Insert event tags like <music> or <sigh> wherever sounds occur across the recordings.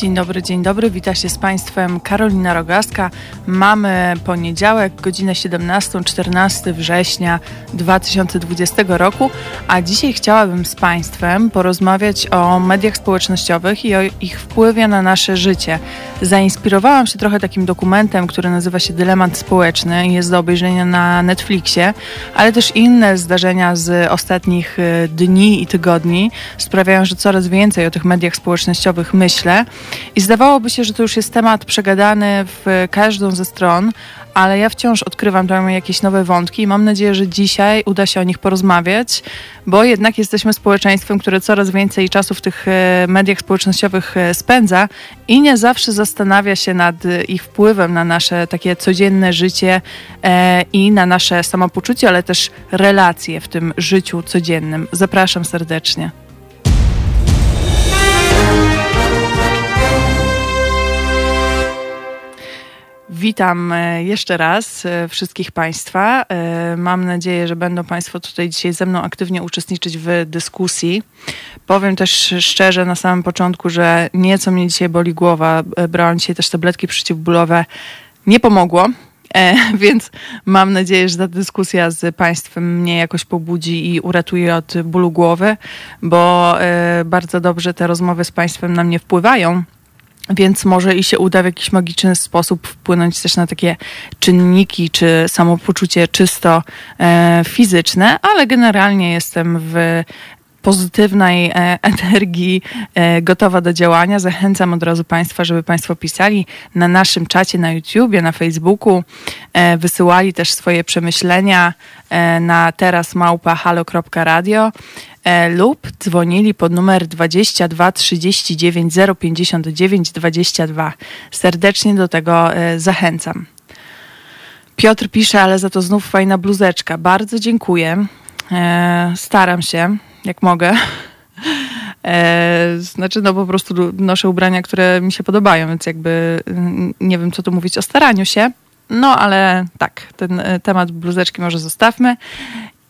Dzień dobry, dzień dobry. Wita się z Państwem Karolina Rogaska. Mamy poniedziałek, godzinę 17, 14 września 2020 roku, a dzisiaj chciałabym z Państwem porozmawiać o mediach społecznościowych i o ich wpływie na nasze życie. Zainspirowałam się trochę takim dokumentem, który nazywa się Dylemat Społeczny i jest do obejrzenia na Netflixie, ale też inne zdarzenia z ostatnich y, dni i tygodni sprawiają, że coraz więcej o tych mediach społecznościowych myślę. I zdawałoby się, że to już jest temat przegadany w każdą ze stron, ale ja wciąż odkrywam tam jakieś nowe wątki i mam nadzieję, że dzisiaj uda się o nich porozmawiać, bo jednak jesteśmy społeczeństwem, które coraz więcej czasu w tych e, mediach społecznościowych e, spędza i nie zawsze zastanawia się nad ich wpływem na nasze takie codzienne życie e, i na nasze samopoczucie, ale też relacje w tym życiu codziennym. Zapraszam serdecznie. Witam e, jeszcze raz e, wszystkich Państwa. E, mam nadzieję, że będą Państwo tutaj dzisiaj ze mną aktywnie uczestniczyć w dyskusji. Powiem też szczerze na samym początku, że nieco mnie dzisiaj boli głowa. Brałam dzisiaj też tabletki przeciwbólowe. Nie pomogło, <laughs> więc mam nadzieję, że ta dyskusja z Państwem mnie jakoś pobudzi i uratuje od bólu głowy, bo bardzo dobrze te rozmowy z Państwem na mnie wpływają. Więc może i się uda w jakiś magiczny sposób wpłynąć też na takie czynniki czy samopoczucie czysto e, fizyczne, ale generalnie jestem w pozytywnej e, energii, e, gotowa do działania. Zachęcam od razu Państwa, żeby Państwo pisali na naszym czacie na YouTubie, na Facebooku, e, wysyłali też swoje przemyślenia na teraz lub dzwonili pod numer 22 39 059 22. Serdecznie do tego zachęcam. Piotr pisze, ale za to znów fajna bluzeczka. Bardzo dziękuję. Staram się jak mogę. E, znaczy, no po prostu noszę ubrania, które mi się podobają, więc jakby mm, nie wiem, co tu mówić o staraniu się. No, ale tak, ten e, temat bluzeczki może zostawmy.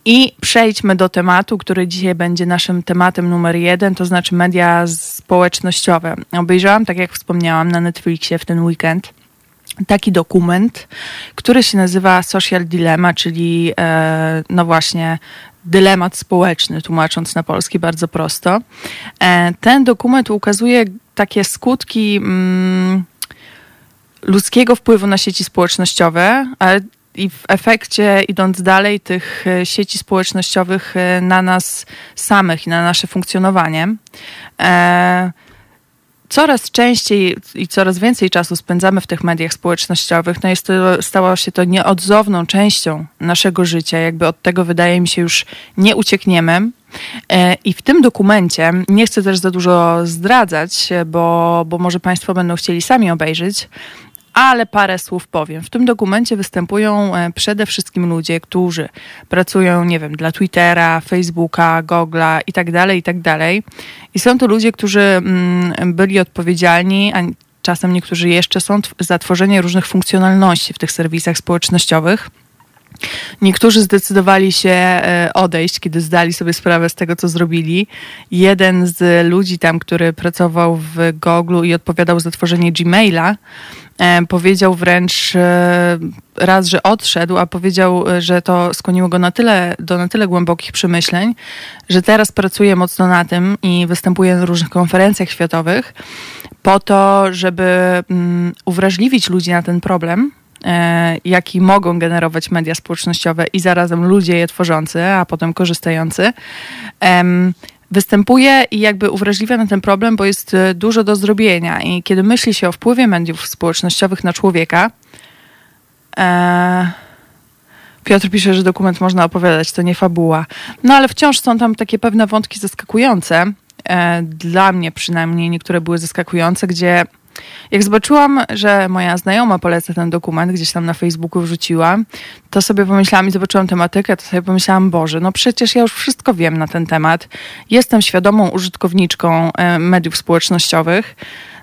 I przejdźmy do tematu, który dzisiaj będzie naszym tematem numer jeden, to znaczy media społecznościowe. Obejrzałam, tak jak wspomniałam, na Netflixie w ten weekend taki dokument, który się nazywa Social Dilemma, czyli e, no właśnie dylemat społeczny, tłumacząc na polski bardzo prosto. E, ten dokument ukazuje takie skutki mm, ludzkiego wpływu na sieci społecznościowe, ale i w efekcie, idąc dalej, tych e, sieci społecznościowych e, na nas samych i na nasze funkcjonowanie coraz częściej i coraz więcej czasu spędzamy w tych mediach społecznościowych, no jest to, stało się to nieodzowną częścią naszego życia. Jakby od tego wydaje mi się już nie uciekniemy. E, I w tym dokumencie, nie chcę też za dużo zdradzać, bo, bo może Państwo będą chcieli sami obejrzeć, ale parę słów powiem. W tym dokumencie występują e, przede wszystkim ludzie, którzy pracują, nie wiem, dla Twittera, Facebooka, Google'a i tak dalej, i tak dalej. I są to ludzie, którzy mm, byli odpowiedzialni, a czasem niektórzy jeszcze są za tworzenie różnych funkcjonalności w tych serwisach społecznościowych. Niektórzy zdecydowali się e, odejść, kiedy zdali sobie sprawę z tego, co zrobili. Jeden z ludzi tam, który pracował w Google i odpowiadał za tworzenie Gmaila, e, powiedział wręcz e, raz, że odszedł, a powiedział, że to skłoniło go na tyle, do na tyle głębokich przemyśleń, że teraz pracuje mocno na tym i występuje na różnych konferencjach światowych po to, żeby um, uwrażliwić ludzi na ten problem, jaki mogą generować media społecznościowe i zarazem ludzie je tworzący, a potem korzystający, występuje i jakby uwrażliwia na ten problem, bo jest e, dużo do zrobienia. I kiedy myśli się o wpływie mediów społecznościowych na człowieka, e, Piotr pisze, że dokument można opowiadać, to nie fabuła. No ale wciąż są tam takie pewne wątki zaskakujące. Dla mnie przynajmniej niektóre były zaskakujące, gdzie jak zobaczyłam, że moja znajoma poleca ten dokument, gdzieś tam na Facebooku wrzuciła, to sobie pomyślałam i zobaczyłam tematykę, to sobie pomyślałam, Boże, no przecież ja już wszystko wiem na ten temat. Jestem świadomą użytkowniczką e, mediów społecznościowych.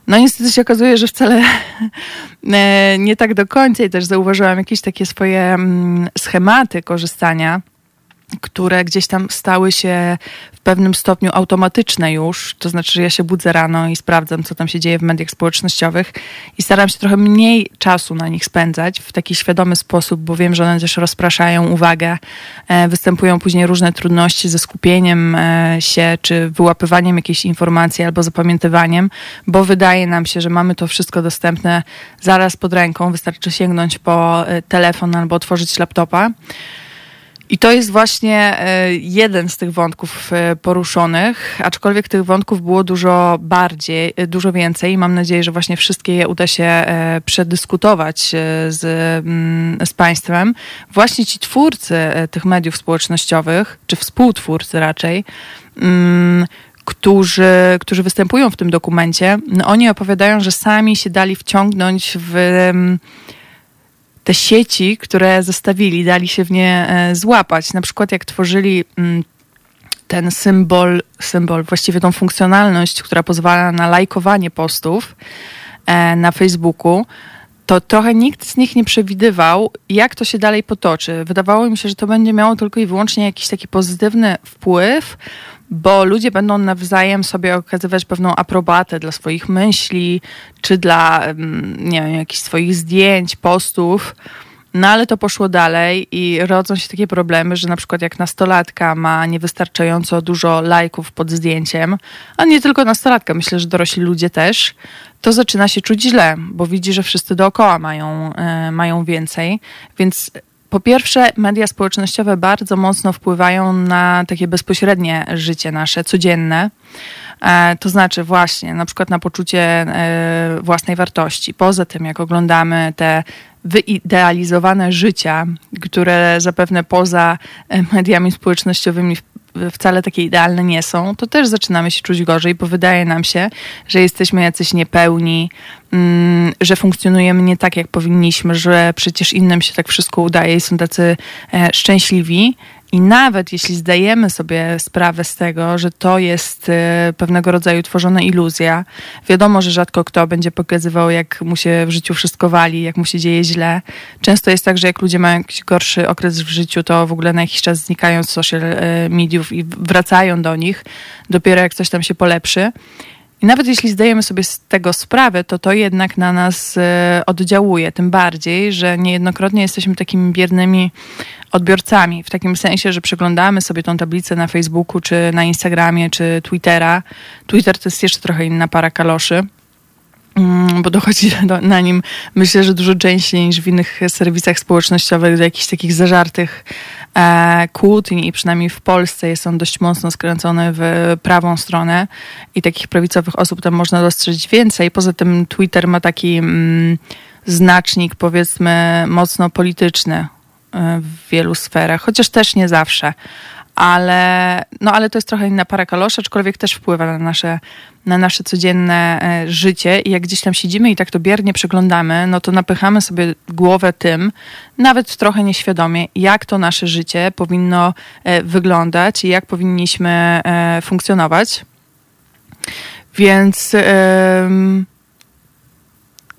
No niestety się okazuje, że wcale <laughs> e, nie tak do końca i też zauważyłam jakieś takie swoje mm, schematy korzystania które gdzieś tam stały się w pewnym stopniu automatyczne już. To znaczy, że ja się budzę rano i sprawdzam, co tam się dzieje w mediach społecznościowych i staram się trochę mniej czasu na nich spędzać w taki świadomy sposób, bo wiem, że one też rozpraszają uwagę. E, występują później różne trudności ze skupieniem e, się, czy wyłapywaniem jakiejś informacji albo zapamiętywaniem, bo wydaje nam się, że mamy to wszystko dostępne zaraz pod ręką. Wystarczy sięgnąć po e, telefon albo otworzyć laptopa. I to jest właśnie e, jeden z tych wątków e, poruszonych, aczkolwiek tych wątków było dużo bardziej, e, dużo więcej. Mam nadzieję, że właśnie wszystkie je uda się przedyskutować z, mm, z Państwem. Właśnie ci twórcy tych mediów społecznościowych, czy współtwórcy raczej, mm, którzy, którzy występują w tym dokumencie, no oni opowiadają, że sami się dali wciągnąć w mm, te sieci, które zostawili, dali się w nie e, złapać. Na przykład jak tworzyli mm, ten symbol, symbol, właściwie tą funkcjonalność, która pozwala na lajkowanie postów e, na Facebooku, to trochę nikt z nich nie przewidywał, jak to się dalej potoczy. Wydawało mi się, że to będzie miało tylko i wyłącznie jakiś taki pozytywny wpływ, bo ludzie będą nawzajem sobie okazywać pewną aprobatę dla swoich myśli, czy dla, nie wiem, jakichś swoich zdjęć, postów. No ale to poszło dalej i rodzą się takie problemy, że na przykład jak nastolatka ma niewystarczająco dużo lajków pod zdjęciem, a nie tylko nastolatka, myślę, że dorośli ludzie też, to zaczyna się czuć źle, bo widzi, że wszyscy dookoła mają, e, mają więcej. Więc po pierwsze, media społecznościowe bardzo mocno wpływają na takie bezpośrednie życie nasze, codzienne. E, to znaczy właśnie na przykład na poczucie e, własnej wartości. Poza tym, jak oglądamy te wyidealizowane życia, które zapewne poza e, mediami społecznościowymi wcale takie idealne nie są, to też zaczynamy się czuć gorzej, bo wydaje nam się, że jesteśmy jacyś niepełni, mm, że funkcjonujemy nie tak, jak powinniśmy, że przecież innym się tak wszystko udaje i są tacy e, szczęśliwi. I nawet jeśli zdajemy sobie sprawę z tego, że to jest e, pewnego rodzaju tworzona iluzja, wiadomo, że rzadko kto będzie pokazywał, jak mu się w życiu wszystko wali, jak mu się dzieje źle. Często jest tak, że jak ludzie mają jakiś gorszy okres w życiu, to w ogóle na jakiś czas znikają z social e, mediów i wracają do nich dopiero jak coś tam się polepszy. I nawet jeśli zdajemy sobie z tego sprawę, to to jednak na nas e, oddziałuje. Tym bardziej, że niejednokrotnie jesteśmy takimi biernymi odbiorcami. W takim sensie, że przeglądamy sobie tą tablicę na Facebooku, czy na Instagramie, czy Twittera. Twitter to jest jeszcze trochę inna para kaloszy bo dochodzi do, na nim, myślę, że dużo częściej niż w innych serwisach społecznościowych do jakichś takich zażartych e, kłótni i przynajmniej w Polsce jest on dość mocno skręcony w prawą stronę i takich prawicowych osób tam można dostrzec więcej. Poza tym Twitter ma taki mm, znacznik powiedzmy mocno polityczny e, w wielu sferach, chociaż też nie zawsze ale, no, ale to jest trochę inna para kaloszy, aczkolwiek też wpływa na nasze, na nasze codzienne e, życie i jak gdzieś tam siedzimy i tak to biernie przeglądamy, no to napychamy sobie głowę tym, nawet trochę nieświadomie, jak to nasze życie powinno e, wyglądać i jak powinniśmy e, funkcjonować. Więc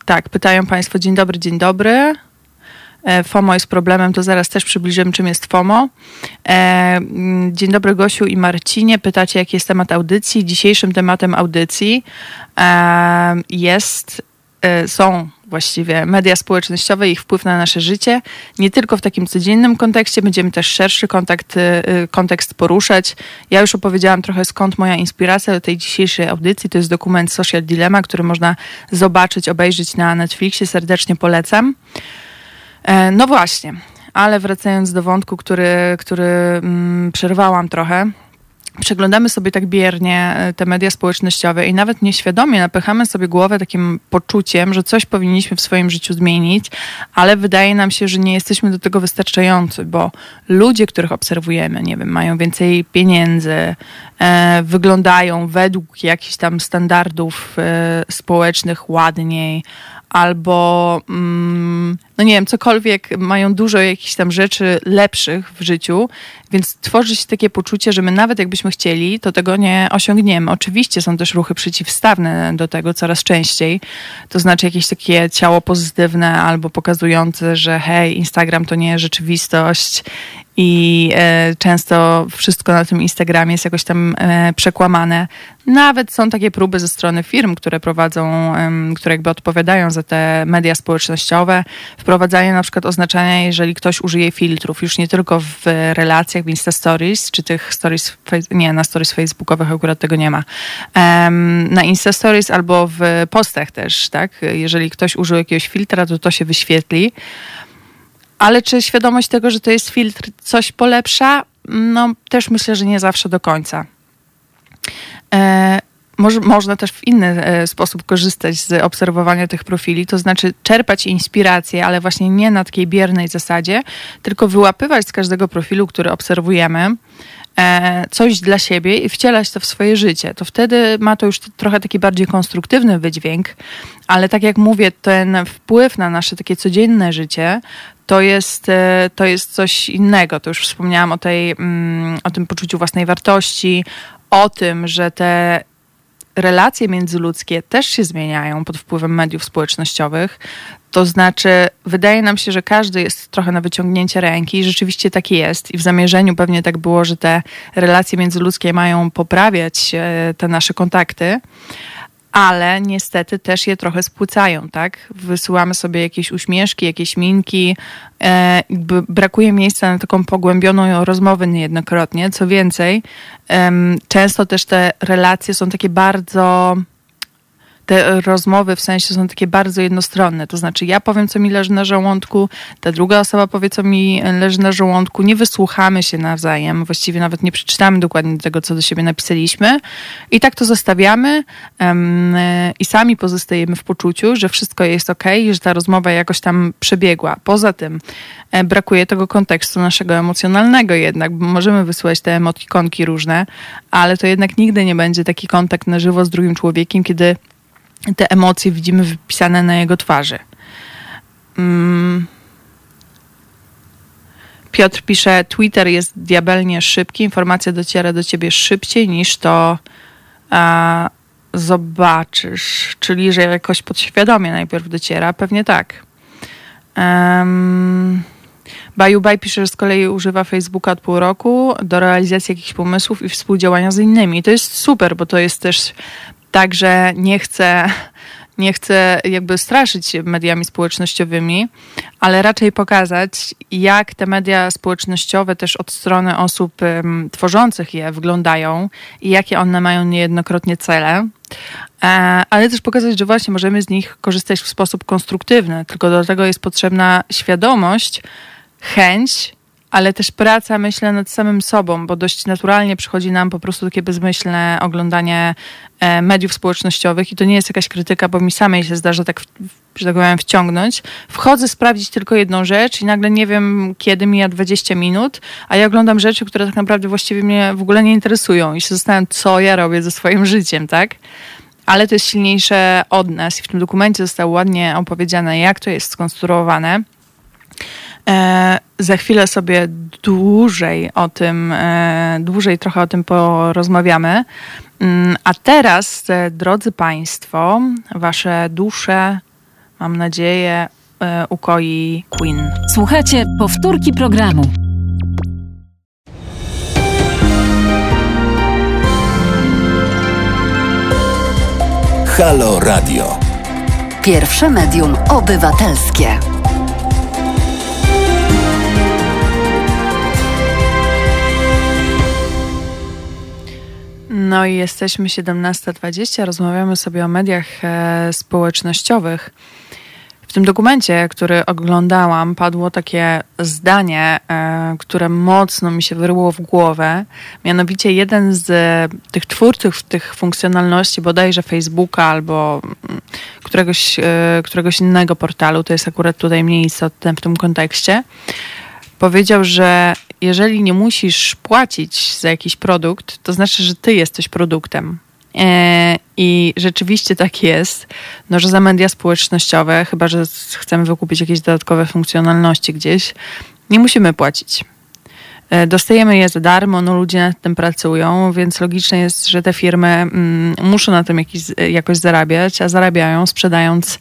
tak, pytają Państwo, dzień dobry, dzień dobry. E, FOMO jest problemem, to zaraz też przybliżymy, czym jest FOMO. E, mm, dzień dobry Gosiu i Marcinie. Pytacie, jaki jest temat audycji. Dzisiejszym tematem audycji e, jest, są właściwie media społecznościowe i ich wpływ na nasze życie. Nie tylko w takim codziennym kontekście, będziemy też szerszy kontakt, kontekst poruszać. Ja już opowiedziałam trochę skąd moja inspiracja do tej dzisiejszej audycji. To jest dokument Social Dilemma, który można zobaczyć, obejrzeć na Netflixie. Serdecznie polecam. E, no właśnie, ale wracając do wątku, który, który mm, przerwałam trochę. Przeglądamy sobie tak biernie e, te media społecznościowe i nawet nieświadomie napychamy sobie głowę takim poczuciem, że coś powinniśmy w swoim życiu zmienić, ale wydaje nam się, że nie jesteśmy do tego wystarczający, bo ludzie, których obserwujemy, nie wiem, mają więcej pieniędzy, e, wyglądają według jakichś tam standardów e, społecznych ładniej, albo mm, no nie wiem, cokolwiek, mają dużo jakichś tam rzeczy lepszych w życiu, więc tworzy się takie poczucie, że my nawet jakbyśmy chcieli, to tego nie osiągniemy. Oczywiście są też ruchy przeciwstawne do tego coraz częściej, to znaczy jakieś takie ciało pozytywne albo pokazujące, że hej, Instagram to nie rzeczywistość i e, często wszystko na tym Instagramie jest jakoś tam e, przekłamane. Nawet są takie próby ze strony firm, które prowadzą, które jakby odpowiadają za te media społecznościowe, wprowadzanie na przykład oznaczania, jeżeli ktoś użyje filtrów, już nie tylko w relacjach, w Insta Stories, czy tych stories, nie, na stories facebookowych akurat tego nie ma, na Insta Stories albo w postach też, tak? Jeżeli ktoś użył jakiegoś filtra, to to się wyświetli. Ale czy świadomość tego, że to jest filtr, coś polepsza? No, też myślę, że nie zawsze do końca. E, może, można też w inny e, sposób korzystać z obserwowania tych profili, to znaczy czerpać inspirację, ale właśnie nie na takiej biernej zasadzie, tylko wyłapywać z każdego profilu, który obserwujemy, e, coś dla siebie i wcielać to w swoje życie. To wtedy ma to już trochę taki bardziej konstruktywny wydźwięk, ale tak jak mówię, ten wpływ na nasze takie codzienne życie to jest, e, to jest coś innego. To już wspomniałam o, tej, mm, o tym poczuciu własnej wartości, o tym, że te relacje międzyludzkie też się zmieniają pod wpływem mediów społecznościowych. To znaczy, wydaje nam się, że każdy jest trochę na wyciągnięcie ręki i rzeczywiście tak jest. I w zamierzeniu pewnie tak było, że te relacje międzyludzkie mają poprawiać e, te nasze kontakty ale niestety też je trochę spłycają, tak? Wysyłamy sobie jakieś uśmieszki, jakieś minki, e, brakuje miejsca na taką pogłębioną rozmowę niejednokrotnie. Co więcej, często też te relacje są takie bardzo te rozmowy w sensie są takie bardzo jednostronne. To znaczy, ja powiem, co mi leży na żołądku, ta druga osoba powie, co mi leży na żołądku. Nie wysłuchamy się nawzajem, właściwie nawet nie przeczytamy dokładnie tego, co do siebie napisaliśmy. I tak to zostawiamy um, i sami pozostajemy w poczuciu, że wszystko jest ok, że ta rozmowa jakoś tam przebiegła. Poza tym e, brakuje tego kontekstu naszego emocjonalnego jednak, bo możemy wysyłać te emotikonki różne, ale to jednak nigdy nie będzie taki kontakt na żywo z drugim człowiekiem, kiedy te emocje widzimy wypisane na jego twarzy. Mm. Piotr pisze: Twitter jest diabelnie szybki, informacja dociera do ciebie szybciej niż to a, zobaczysz. Czyli, że jakoś podświadomie najpierw dociera. Pewnie tak. Um, Baju Baj pisze, że z kolei używa Facebooka od pół roku do realizacji jakichś pomysłów i współdziałania z innymi. To jest super, bo to jest też Także nie chcę, <laughs> nie chcę jakby straszyć mediami społecznościowymi, ale raczej pokazać, jak te media społecznościowe też od strony osób tworzących je wyglądają i jakie one mają niejednokrotnie cele. E, ale też pokazać, że właśnie możemy z nich korzystać w sposób konstruktywny, tylko do tego jest potrzebna świadomość, chęć ale też praca, myślę, nad samym sobą, bo dość naturalnie przychodzi nam po prostu takie bezmyślne oglądanie e, mediów społecznościowych i to nie jest jakaś krytyka, bo mi samej się zdarza tak, że tak powiem, wciągnąć. Wchodzę sprawdzić tylko jedną rzecz i nagle nie wiem, kiedy mija 20 minut, a ja oglądam rzeczy, które tak naprawdę właściwie mnie w ogóle nie interesują i się zastanawiam, co ja robię ze swoim życiem, tak? Ale to jest silniejsze od nas i w tym dokumencie zostało ładnie opowiedziane, jak to jest skonstruowane. E, za chwilę sobie dłużej o tym, e, dłużej trochę o tym porozmawiamy. Mm, a teraz, e, drodzy Państwo, Wasze dusze, mam nadzieję, ukoi Queen. Słuchajcie powtórki programu. Halo Radio. Pierwsze medium obywatelskie. No i jesteśmy 17.20, rozmawiamy sobie o mediach e, społecznościowych. W tym dokumencie, który oglądałam, padło takie zdanie, e, które mocno mi się wyrło w głowę. Mianowicie jeden z tych twórców tych funkcjonalności, bodajże Facebooka albo mm, któregoś, e, któregoś innego portalu, to jest akurat tutaj mniej istotne w tym kontekście, powiedział, że jeżeli nie musisz płacić za jakiś produkt, to znaczy, że ty jesteś produktem. E, I rzeczywiście tak jest, no, że za media społecznościowe, chyba że chcemy wykupić jakieś dodatkowe funkcjonalności gdzieś, nie musimy płacić. E, dostajemy je za darmo, no ludzie nad tym pracują, więc logiczne jest, że te firmy mm, muszą na tym jakiś, jakoś zarabiać, a zarabiają sprzedając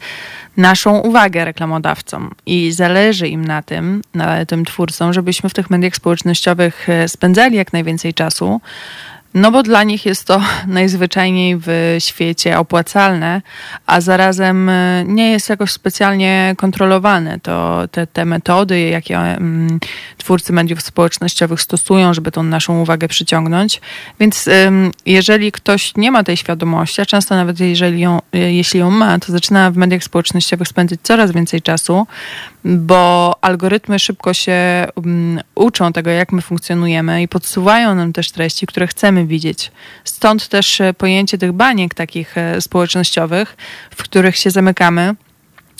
naszą uwagę reklamodawcom i zależy im na tym, na tym twórcom, żebyśmy w tych mediach społecznościowych e, spędzali jak najwięcej czasu, no bo dla nich jest to <laughs> najzwyczajniej w świecie opłacalne, a zarazem e, nie jest jakoś specjalnie kontrolowane. To te, te metody, jakie um, twórcy mediów społecznościowych stosują, żeby tą naszą uwagę przyciągnąć. Więc um, jeżeli ktoś nie ma tej świadomości, a często nawet jeżeli ją, e, jeśli ją ma, to zaczyna w mediach społecznościowych spędzić coraz więcej czasu, bo algorytmy szybko się um, uczą tego, jak my funkcjonujemy i podsuwają nam też treści, które chcemy widzieć. Stąd też e, pojęcie tych baniek takich e, społecznościowych, w których się zamykamy.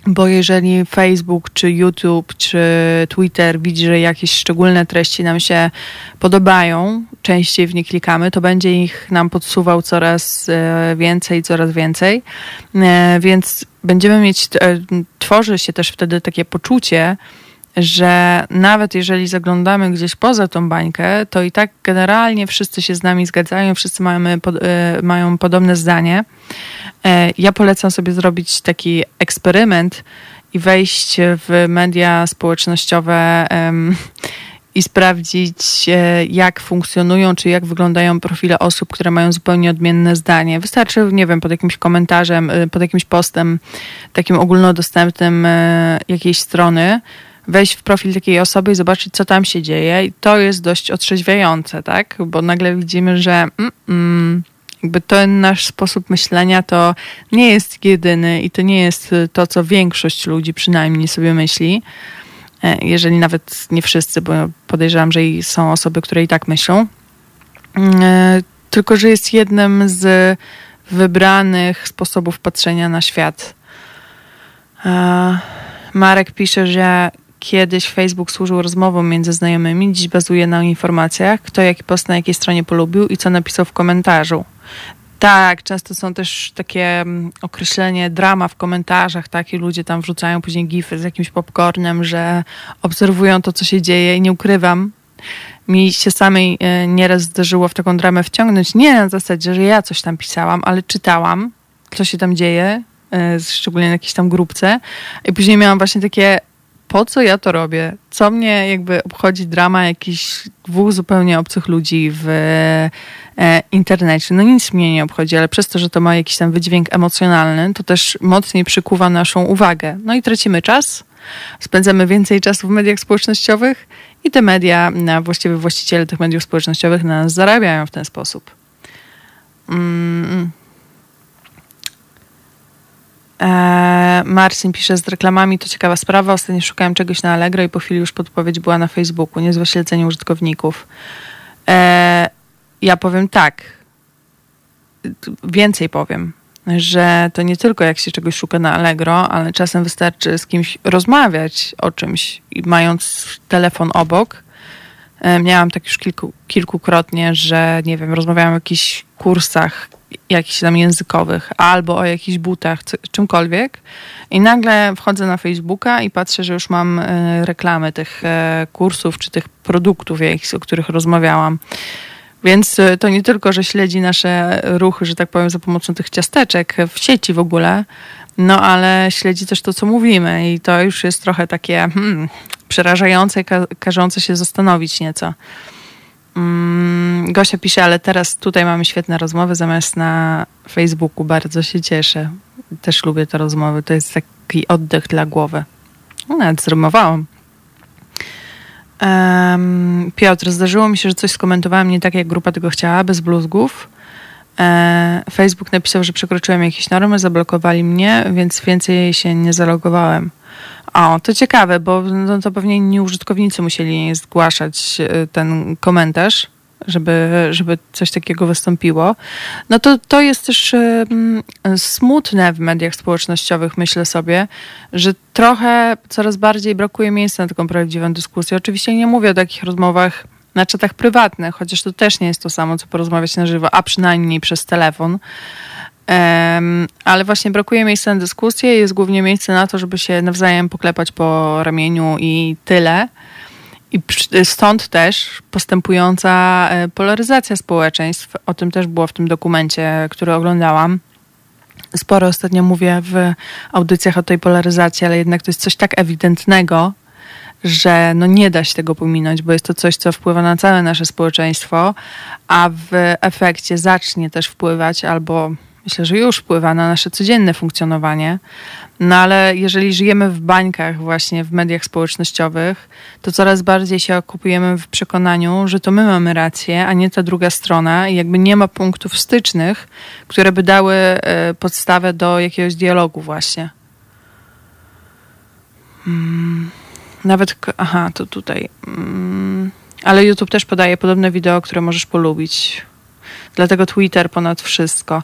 Bo jeżeli Facebook, czy YouTube, czy Twitter widzi, że jakieś szczególne treści nam się podobają, częściej w nie klikamy, to będzie ich nam podsuwał coraz e, więcej, coraz więcej. Więc będziemy mieć, tworzy się też wtedy takie poczucie, że nawet jeżeli zaglądamy gdzieś poza tą bańkę, to i tak generalnie wszyscy się z nami zgadzają, wszyscy mamy, e, mają podobne zdanie. E, ja polecam sobie zrobić taki eksperyment i wejść w media społecznościowe i sprawdzić, e, jak funkcjonują, czy jak wyglądają profile osób, które mają zupełnie odmienne zdanie. Wystarczy, nie wiem, pod jakimś komentarzem, pod jakimś postem, takim ogólnodostępnym jakiejś strony, wejść w profil takiej osoby i zobaczyć, co tam się dzieje. I to jest dość otrzeźwiające, tak? Bo nagle widzimy, że mm, mm, jakby ten nasz sposób myślenia to nie jest jedyny i to nie jest to, co większość ludzi przynajmniej sobie myśli. E, jeżeli nawet nie wszyscy, bo podejrzewam, że są osoby, które i tak myślą. Mm, e, tylko, że jest jednym z wybranych sposobów patrzenia na świat. E, Marek pisze, że Kiedyś Facebook służył rozmowom między znajomymi, dziś bazuje na informacjach, kto jaki post na jakiej stronie polubił i co napisał w komentarzu. Tak, często są też takie mm, określenie drama w komentarzach, tak, i ludzie tam wrzucają później gify z jakimś popcornem, że obserwują to, co się dzieje i nie ukrywam. Mi się samej e, nieraz zdarzyło w taką dramę wciągnąć, nie na zasadzie, że ja coś tam pisałam, ale czytałam, co się tam dzieje, e, szczególnie na jakiejś tam grupce. I później miałam właśnie takie, po co ja to robię? Co mnie jakby obchodzi drama jakichś dwóch zupełnie obcych ludzi w e, internecie? No nic mnie nie obchodzi, ale przez to, że to ma jakiś tam wydźwięk emocjonalny, to też mocniej przykuwa naszą uwagę. No i tracimy czas, spędzamy więcej czasu w mediach społecznościowych i te media, właściwie właściciele tych mediów społecznościowych na nas zarabiają w ten sposób. Mm. Eee, Marcin pisze z reklamami, to ciekawa sprawa. Ostatnio szukałem czegoś na Allegro i po chwili już podpowiedź była na Facebooku. Niezłe śledzenie użytkowników. Eee, ja powiem tak. Więcej powiem, że to nie tylko jak się czegoś szuka na Allegro, ale czasem wystarczy z kimś rozmawiać o czymś, mając telefon obok. Eee, miałam tak już kilku, kilkukrotnie, że nie wiem, rozmawiałam o jakichś kursach jakichś tam językowych, albo o jakichś butach, czymkolwiek. I nagle wchodzę na Facebooka i patrzę, że już mam e, reklamy tych e, kursów czy tych produktów, o których rozmawiałam. Więc e, to nie tylko, że śledzi nasze ruchy, że tak powiem, za pomocą tych ciasteczek w sieci w ogóle, no ale śledzi też to, co mówimy i to już jest trochę takie hmm, przerażające, ka każące się zastanowić nieco. Mm, Gosia pisze, ale teraz tutaj mamy świetne rozmowy zamiast na Facebooku. Bardzo się cieszę. Też lubię te rozmowy. To jest taki oddech dla głowy. No, nawet zrymowałam. Um, Piotr, zdarzyło mi się, że coś skomentowałem nie tak, jak grupa tego chciała, bez bluzgów. E, Facebook napisał, że przekroczyłem jakieś normy, zablokowali mnie, więc więcej się nie zalogowałem. O, to ciekawe, bo no to pewnie inni użytkownicy musieli zgłaszać e, ten komentarz, żeby, żeby coś takiego wystąpiło. No to, to jest też um, smutne w mediach społecznościowych, myślę sobie, że trochę coraz bardziej brakuje miejsca na taką prawdziwą dyskusję. Oczywiście nie mówię o takich rozmowach na czatach prywatnych, chociaż to też nie jest to samo, co porozmawiać na żywo, a przynajmniej przez telefon. Ale właśnie brakuje miejsca na dyskusję, jest głównie miejsce na to, żeby się nawzajem poklepać po ramieniu i tyle. I stąd też postępująca e, polaryzacja społeczeństw. O tym też było w tym dokumencie, który oglądałam. sporo ostatnio mówię w audycjach o tej polaryzacji, ale jednak to jest coś tak ewidentnego, że no nie da się tego pominąć, bo jest to coś, co wpływa na całe nasze społeczeństwo, a w efekcie zacznie też wpływać albo myślę, że już wpływa na nasze codzienne funkcjonowanie. No ale jeżeli żyjemy w bańkach, właśnie w mediach społecznościowych, to coraz bardziej się okupujemy w przekonaniu, że to my mamy rację, a nie ta druga strona, i jakby nie ma punktów stycznych, które by dały e, podstawę do jakiegoś dialogu, właśnie. Hmm. Nawet, aha, to tutaj. Hmm. Ale YouTube też podaje podobne wideo, które możesz polubić. Dlatego Twitter ponad wszystko.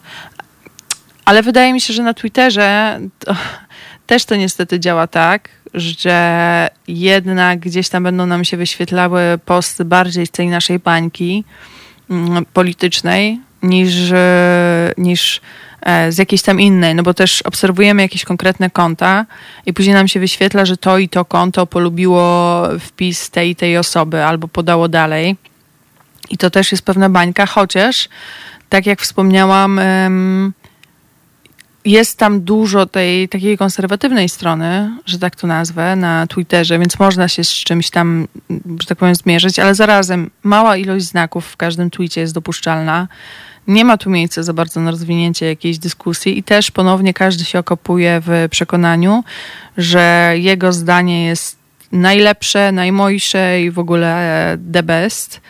Ale wydaje mi się, że na Twitterze to, <laughs> też to niestety działa tak, że jednak gdzieś tam będą nam się wyświetlały posty bardziej z tej naszej bańki mm, politycznej niż, niż e, z jakiejś tam innej, no bo też obserwujemy jakieś konkretne konta i później nam się wyświetla, że to i to konto polubiło wpis tej i tej osoby albo podało dalej. I to też jest pewna bańka, chociaż tak jak wspomniałam, jest tam dużo tej takiej konserwatywnej strony, że tak to nazwę, na Twitterze, więc można się z czymś tam, że tak powiem, zmierzyć, ale zarazem mała ilość znaków w każdym tweetie jest dopuszczalna. Nie ma tu miejsca za bardzo na rozwinięcie jakiejś dyskusji i też ponownie każdy się okopuje w przekonaniu, że jego zdanie jest najlepsze, najmojsze i w ogóle the best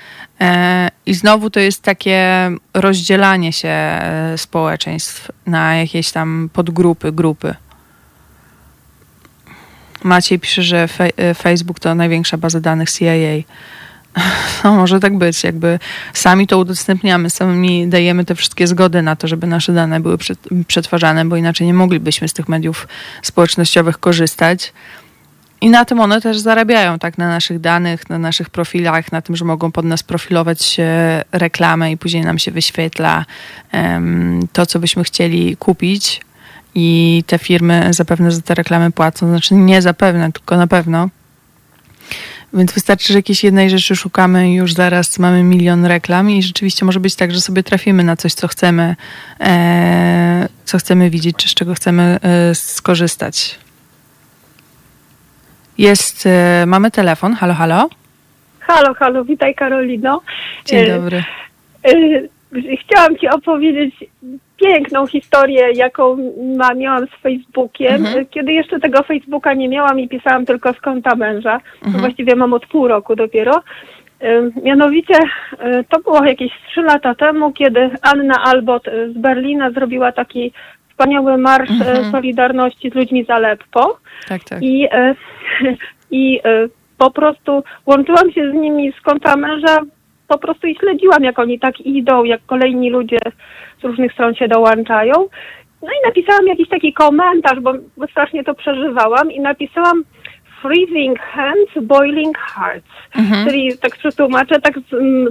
I znowu to jest takie rozdzielanie się e, społeczeństw na jakieś tam podgrupy, grupy. Maciej pisze, że e, Facebook to największa baza danych CIA. <laughs> No, może tak być, jakby sami to udostępniamy, sami dajemy te wszystkie zgody na to, żeby nasze dane były przetwarzane, bo inaczej nie moglibyśmy z tych mediów społecznościowych korzystać. I na tym one też zarabiają, tak, na naszych danych, na naszych profilach, na tym, że mogą pod nas profilować reklamę i później nam się wyświetla um, to, co byśmy chcieli kupić. I te firmy zapewne za te reklamy płacą, znaczy nie zapewne, tylko na pewno. Więc wystarczy, że jakiejś jednej rzeczy szukamy i już zaraz mamy milion reklam i rzeczywiście może być tak, że sobie trafimy na coś, co chcemy, e, co chcemy widzieć, czy z czego chcemy e, skorzystać. Jest, e, mamy telefon. Halo, halo. Halo, halo, witaj Karolino. Dzień e, dobry. E, chciałam Ci opowiedzieć piękną historię, jaką ma, miałam z Facebookiem. Mhm. Kiedy jeszcze tego Facebooka nie miałam i pisałam tylko z konta męża, mhm. właściwie mam od pół roku dopiero. Mianowicie to było jakieś trzy lata temu, kiedy Anna Albot z Berlina zrobiła taki wspaniały marsz mhm. Solidarności z ludźmi z Aleppo. Tak, tak. I, e, <laughs> i e, po prostu łączyłam się z nimi z konta męża, po prostu i śledziłam, jak oni tak idą, jak kolejni ludzie z różnych stron się dołączają. No i napisałam jakiś taki komentarz, bo strasznie to przeżywałam i napisałam freezing hands, boiling hearts. Mhm. Czyli tak przetłumaczę, tak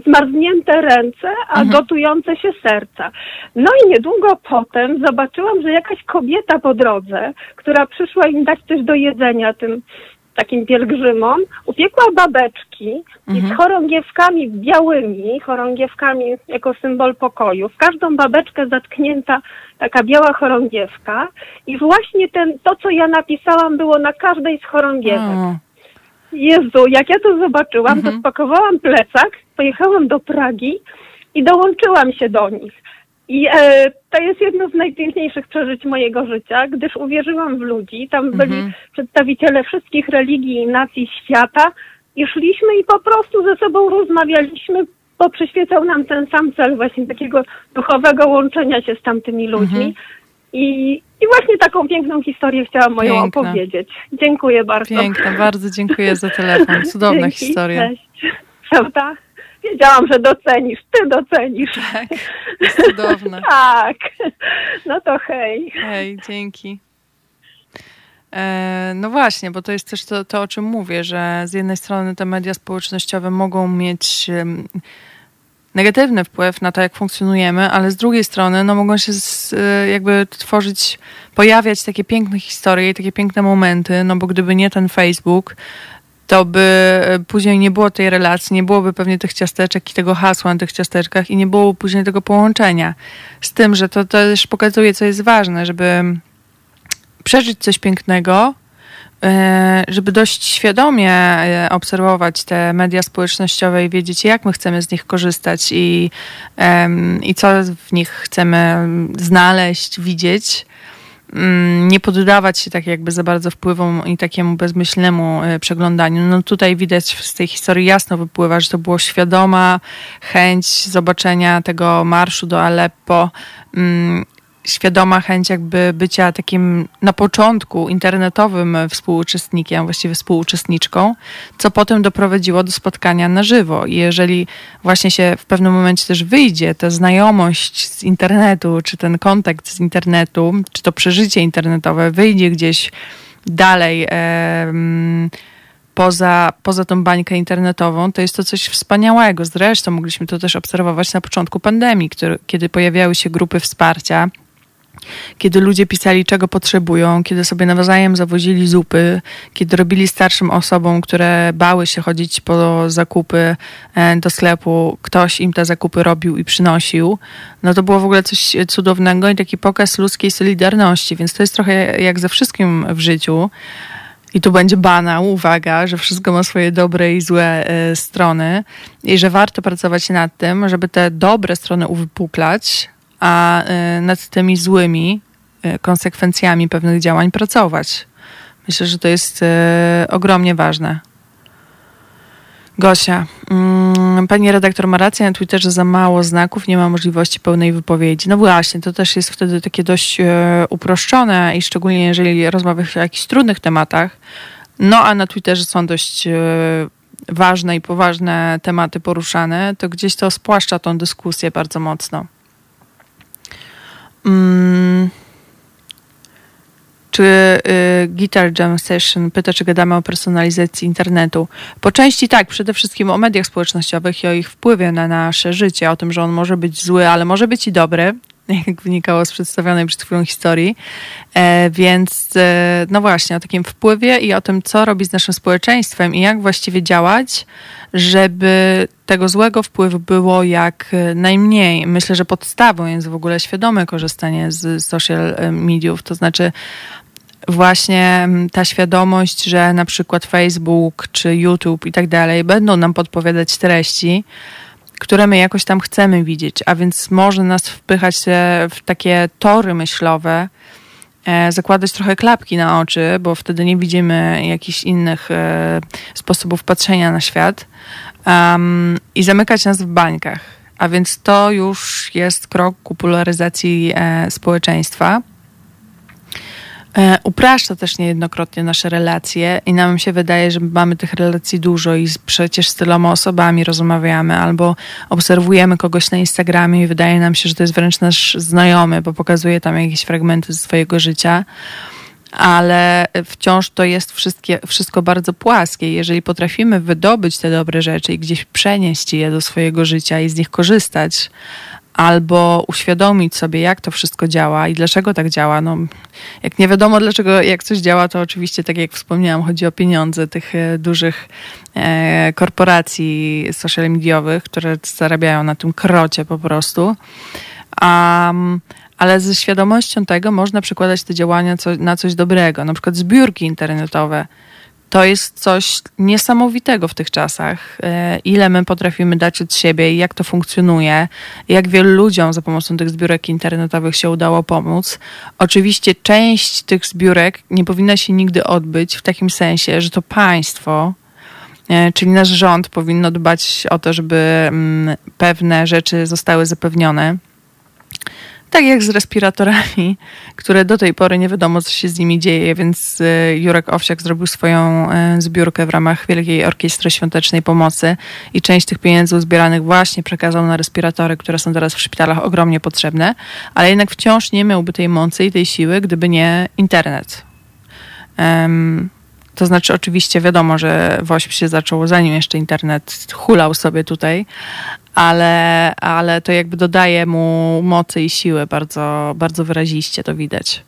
zmarznięte ręce, a mhm. gotujące się serca. No i niedługo potem zobaczyłam, że jakaś kobieta po drodze, która przyszła im dać coś do jedzenia tym takim pielgrzymom, upiekła babeczki mhm. i z mhm. chorągiewkami białymi, chorągiewkami jako symbol pokoju. W każdą babeczkę zatknięta taka biała chorągiewka i właśnie ten, to, co ja napisałam, było na każdej z chorągiewek. O. Jezu, jak ja to zobaczyłam, mhm. to spakowałam plecak, pojechałam do Pragi i dołączyłam się do nich. I e, to jest jedno z najpiękniejszych przeżyć mojego życia, gdyż uwierzyłam w ludzi. Tam byli mhm. przedstawiciele wszystkich religii i nacji świata i szliśmy i po prostu ze sobą rozmawialiśmy, bo przyświecał nam ten sam cel właśnie takiego duchowego łączenia się z tamtymi ludźmi. Mhm. I, I właśnie taką piękną historię chciałam moją Piękna. opowiedzieć. Dziękuję bardzo. Piękna, bardzo dziękuję za telefon. Cudowna <laughs> Dzięki, historia. Cześć. Prawda? Wiedziałam, że docenisz. Ty docenisz. Tak, jest cudowne. <laughs> tak. No to hej. Hej, dzięki. E, no właśnie, bo to jest też to, to, o czym mówię, że z jednej strony te media społecznościowe mogą mieć negatywny wpływ na to, jak funkcjonujemy, ale z drugiej strony no, mogą się z, e, jakby tworzyć, pojawiać takie piękne historie i takie piękne momenty, no bo gdyby nie ten Facebook, to by e, później nie było tej relacji, nie byłoby pewnie tych ciasteczek i tego hasła na tych ciasteczkach i nie było później tego połączenia. Z tym, że to też pokazuje, co jest ważne, żeby przeżyć coś pięknego, e, żeby dość świadomie e, obserwować te media społecznościowe i wiedzieć, jak my chcemy z nich korzystać i, i co w nich chcemy znaleźć, widzieć Mm, nie poddawać się tak jakby za bardzo wpływom i takiemu bezmyślnemu e, przeglądaniu. No tutaj widać z tej historii jasno wypływa, że to było świadoma chęć zobaczenia tego marszu do Aleppo mm, świadoma chęć jakby bycia takim na początku internetowym współuczestnikiem, właściwie współuczestniczką, co potem doprowadziło do spotkania na żywo. I jeżeli właśnie się w pewnym momencie też wyjdzie ta znajomość z internetu, czy ten kontakt z internetu, czy to przeżycie internetowe wyjdzie gdzieś dalej, poza, poza tą bańkę internetową, to jest to coś wspaniałego. Zresztą mogliśmy to też obserwować na początku pandemii, który, kiedy pojawiały się grupy wsparcia kiedy ludzie pisali, czego potrzebują, kiedy sobie nawzajem zawozili zupy, kiedy robili starszym osobom, które bały się chodzić po zakupy e, do sklepu, ktoś im te zakupy robił i przynosił, no to było w ogóle coś cudownego i taki pokaz ludzkiej solidarności, więc to jest trochę jak ze wszystkim w życiu. I tu będzie banał, uwaga, że wszystko ma swoje dobre i złe y, strony i że warto pracować nad tym, żeby te dobre strony uwypuklać, a y, nad tymi złymi y, konsekwencjami pewnych działań pracować. Myślę, że to jest y, ogromnie ważne. Gosia, mm, pani redaktor ma rację, na Twitterze za mało znaków, nie ma możliwości pełnej wypowiedzi. No właśnie, to też jest wtedy takie dość uproszczone i szczególnie jeżeli rozmawiasz o jakichś trudnych tematach. No a na Twitterze są dość ważne i poważne tematy poruszane, to gdzieś to spłaszcza tą dyskusję bardzo mocno. Mm. Czy y, Guitar Jam Session pyta, czy gadamy o personalizacji internetu? Po części tak, przede wszystkim o mediach społecznościowych i o ich wpływie na nasze życie, o tym, że on może być zły, ale może być i dobry, jak wynikało z przedstawionej przed chwilą historii. E, więc e, no właśnie, o takim wpływie i o tym, co robi z naszym społeczeństwem i jak właściwie działać, żeby tego złego wpływu było jak najmniej. Myślę, że podstawą jest w ogóle świadome korzystanie z social mediów, to znaczy właśnie ta świadomość, że na przykład Facebook czy YouTube i tak dalej będą nam podpowiadać treści, które my jakoś tam chcemy widzieć, a więc może nas wpychać w takie tory myślowe, e, zakładać trochę klapki na oczy, bo wtedy nie widzimy jakichś innych e, sposobów patrzenia na świat um, i zamykać nas w bańkach. A więc to już jest krok ku polaryzacji e, społeczeństwa. E, upraszcza też niejednokrotnie nasze relacje i nam się wydaje, że mamy tych relacji dużo i przecież z tyloma osobami rozmawiamy albo obserwujemy kogoś na Instagramie i wydaje nam się, że to jest wręcz nasz znajomy, bo pokazuje tam jakieś fragmenty ze swojego życia ale wciąż to jest wszystko bardzo płaskie. Jeżeli potrafimy wydobyć te dobre rzeczy i gdzieś przenieść je do swojego życia i z nich korzystać, albo uświadomić sobie, jak to wszystko działa i dlaczego tak działa. No, jak nie wiadomo, dlaczego, jak coś działa, to oczywiście, tak jak wspomniałam, chodzi o pieniądze tych e, dużych e, korporacji social mediowych, które zarabiają na tym krocie po prostu. Um, ale ze świadomością tego można przekładać te działania na coś dobrego, na przykład zbiórki internetowe to jest coś niesamowitego w tych czasach. E, ile my potrafimy dać od siebie i jak to funkcjonuje, jak wielu ludziom za pomocą tych zbiórek internetowych się udało pomóc. Oczywiście część tych zbiórek nie powinna się nigdy odbyć w takim sensie, że to państwo, e, czyli nasz rząd powinno dbać o to, żeby mm, pewne rzeczy zostały zapewnione tak jak z respiratorami, które do tej pory nie wiadomo, co się z nimi dzieje, więc e, Jurek Owsiak zrobił swoją e, zbiórkę w ramach Wielkiej Orkiestry Świątecznej Pomocy i część tych pieniędzy uzbieranych właśnie przekazał na respiratory, które są teraz w szpitalach ogromnie potrzebne, ale jednak wciąż nie miałby tej mocy i tej siły, gdyby nie internet. Um, to znaczy, oczywiście wiadomo, że WOŚP się zaczął zanim jeszcze internet hulał sobie tutaj, ale, ale to jakby dodaje mu mocy i siły bardzo, bardzo wyraziście, to widać.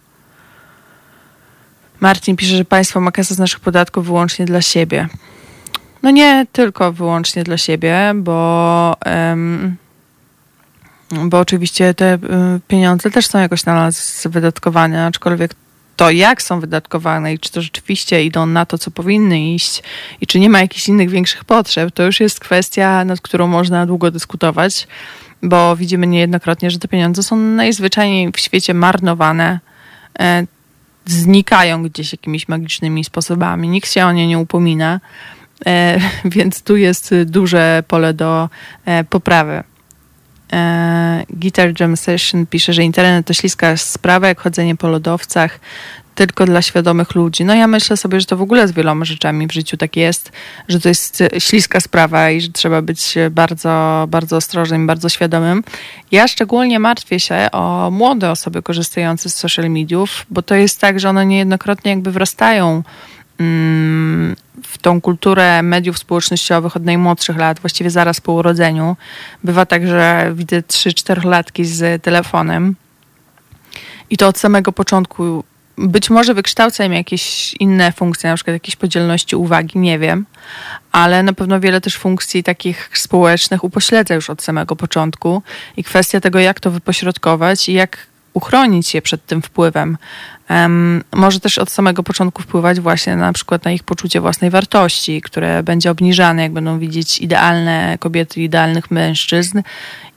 Marcin pisze, że państwo ma kasę z naszych podatków wyłącznie dla siebie. no nie tylko wyłącznie dla siebie, bo, bo oczywiście te y, pieniądze też są jakoś na nas wydatkowane, aczkolwiek to, jak są wydatkowane i czy to rzeczywiście idą na to, co powinny iść i czy nie ma jakichś innych większych potrzeb, to już jest kwestia, nad którą można długo dyskutować, bo widzimy niejednokrotnie, że te pieniądze są najzwyczajniej w świecie marnowane, e, znikają gdzieś jakimiś magicznymi sposobami, nikt się o nie nie upomina, e, <laughs> więc tu jest duże pole do e, poprawy. Guitar Jam Session pisze, że internet to śliska sprawa, jak chodzenie po lodowcach, tylko dla świadomych ludzi. No ja myślę sobie, że to w ogóle z wieloma rzeczami w życiu tak jest, że to jest śliska sprawa i że trzeba być bardzo, bardzo ostrożnym, bardzo świadomym. Ja szczególnie martwię się o młode osoby korzystające z social mediów, bo to jest tak, że one niejednokrotnie jakby wrastają mm, w tą kulturę mediów społecznościowych od najmłodszych lat, właściwie zaraz po urodzeniu. Bywa tak, że widzę 3-4 latki z telefonem. I to od samego początku. Być może wykształca im jakieś inne funkcje, na przykład jakieś podzielności uwagi, nie wiem, ale na pewno wiele też funkcji takich społecznych upośledza już od samego początku. I kwestia tego, jak to wypośrodkować i jak uchronić je przed tym wpływem. Um, może też od samego początku wpływać właśnie na przykład na ich poczucie własnej wartości, które będzie obniżane, jak będą widzieć idealne kobiety, idealnych mężczyzn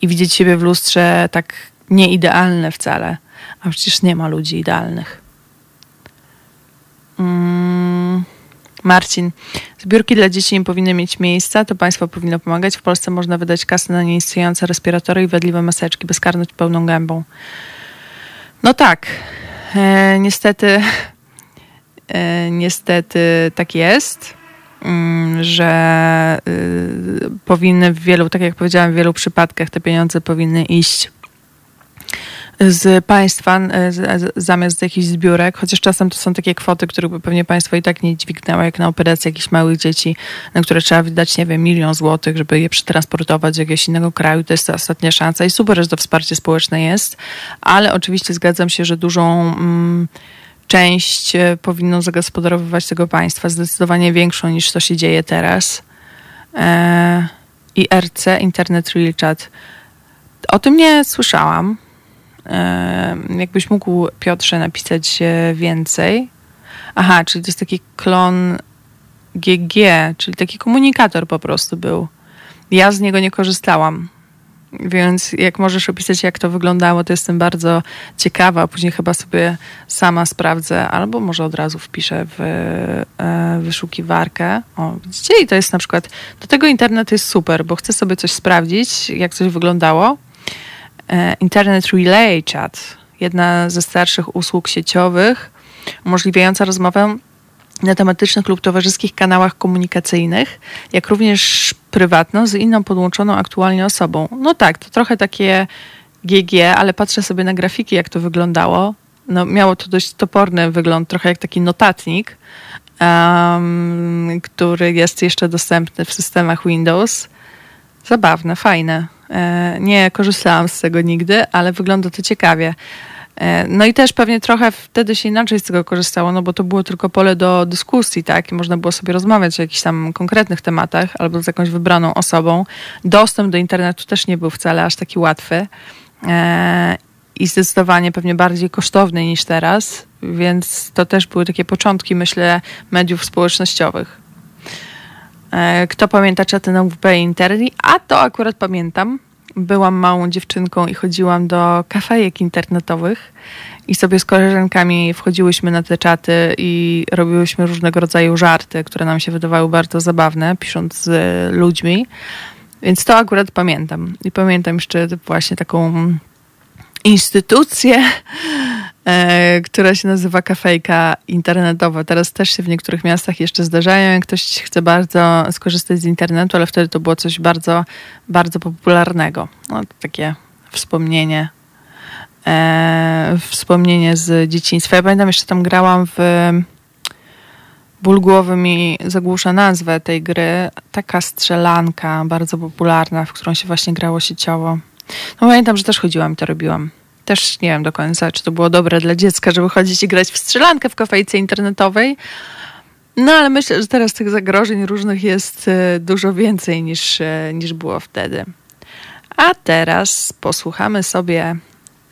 i widzieć siebie w lustrze tak nieidealne wcale. A przecież nie ma ludzi idealnych. Mm, Marcin, zbiórki dla dzieci nie powinny mieć miejsca, to państwo powinno pomagać. W Polsce można wydać kasę na nieistniejące respiratory i wadliwe maseczki, bezkarność pełną gębą. No tak, e, niestety, e, niestety tak jest, mm, że y, powinny w wielu, tak jak powiedziałam, w wielu przypadkach te pieniądze powinny iść z państwa zamiast jakichś zbiórek, chociaż czasem to są takie kwoty, których by pewnie państwo i tak nie dźwignęło, jak na operację jakichś małych dzieci, na które trzeba wydać, nie wiem, milion złotych, żeby je przetransportować do jakiegoś innego kraju. To jest ta ostatnia szansa i super, że to wsparcie społeczne jest, ale oczywiście zgadzam się, że dużą mm, część e, powinno zagospodarowywać tego państwa, zdecydowanie większą niż to się dzieje teraz. E, IRC, Internet Real Chat. O tym nie słyszałam. Jakbyś mógł, Piotrze, napisać więcej. Aha, czyli to jest taki klon GG, czyli taki komunikator po prostu był. Ja z niego nie korzystałam. Więc jak możesz opisać, jak to wyglądało, to jestem bardzo ciekawa. Później chyba sobie sama sprawdzę, albo może od razu wpiszę w e, wyszukiwarkę. O, widzicie? I to jest na przykład, do tego internet jest super, bo chcę sobie coś sprawdzić, jak coś wyglądało E, Internet Relay Chat, jedna ze starszych usług sieciowych, umożliwiająca rozmowę na tematycznych lub towarzyskich kanałach komunikacyjnych, jak również prywatną z inną podłączoną aktualnie osobą. No tak, to trochę takie GG, ale patrzę sobie na grafiki, jak to wyglądało. No, miało to dość toporny wygląd, trochę jak taki notatnik, um, który jest jeszcze dostępny w systemach Windows. Zabawne, fajne. E, nie korzystałam z tego nigdy, ale wygląda to ciekawie. E, no i też pewnie trochę wtedy się inaczej z tego korzystało, no bo to było tylko pole do dyskusji, tak? I można było sobie rozmawiać o jakichś tam konkretnych tematach albo z jakąś wybraną osobą. Dostęp do internetu też nie był wcale aż taki łatwy e, i zdecydowanie pewnie bardziej kosztowny niż teraz, więc to też były takie początki, myślę, mediów społecznościowych. E, kto pamięta czaty na WP Interni? A to akurat pamiętam. Byłam małą dziewczynką i chodziłam do kafejek internetowych i sobie z koleżankami wchodziłyśmy na te czaty i robiłyśmy różnego rodzaju żarty, które nam się wydawały bardzo zabawne, pisząc z ludźmi. Więc to akurat pamiętam. I pamiętam jeszcze właśnie taką instytucję, która się nazywa kafejka internetowa. Teraz też się w niektórych miastach jeszcze zdarzają, jak ktoś chce bardzo skorzystać z internetu, ale wtedy to było coś bardzo, bardzo popularnego. No, takie wspomnienie e, wspomnienie z dzieciństwa. Ja pamiętam, jeszcze tam grałam w Ból głowy mi zagłusza nazwę tej gry. Taka strzelanka bardzo popularna, w którą się właśnie grało sieciowo. No pamiętam, że też chodziłam i to robiłam. Też nie wiem do końca, czy to było dobre dla dziecka, żeby chodzić i grać w strzelankę w kafejce internetowej. No ale myślę, że teraz tych zagrożeń różnych jest e, dużo więcej niż, e, niż było wtedy. A teraz posłuchamy sobie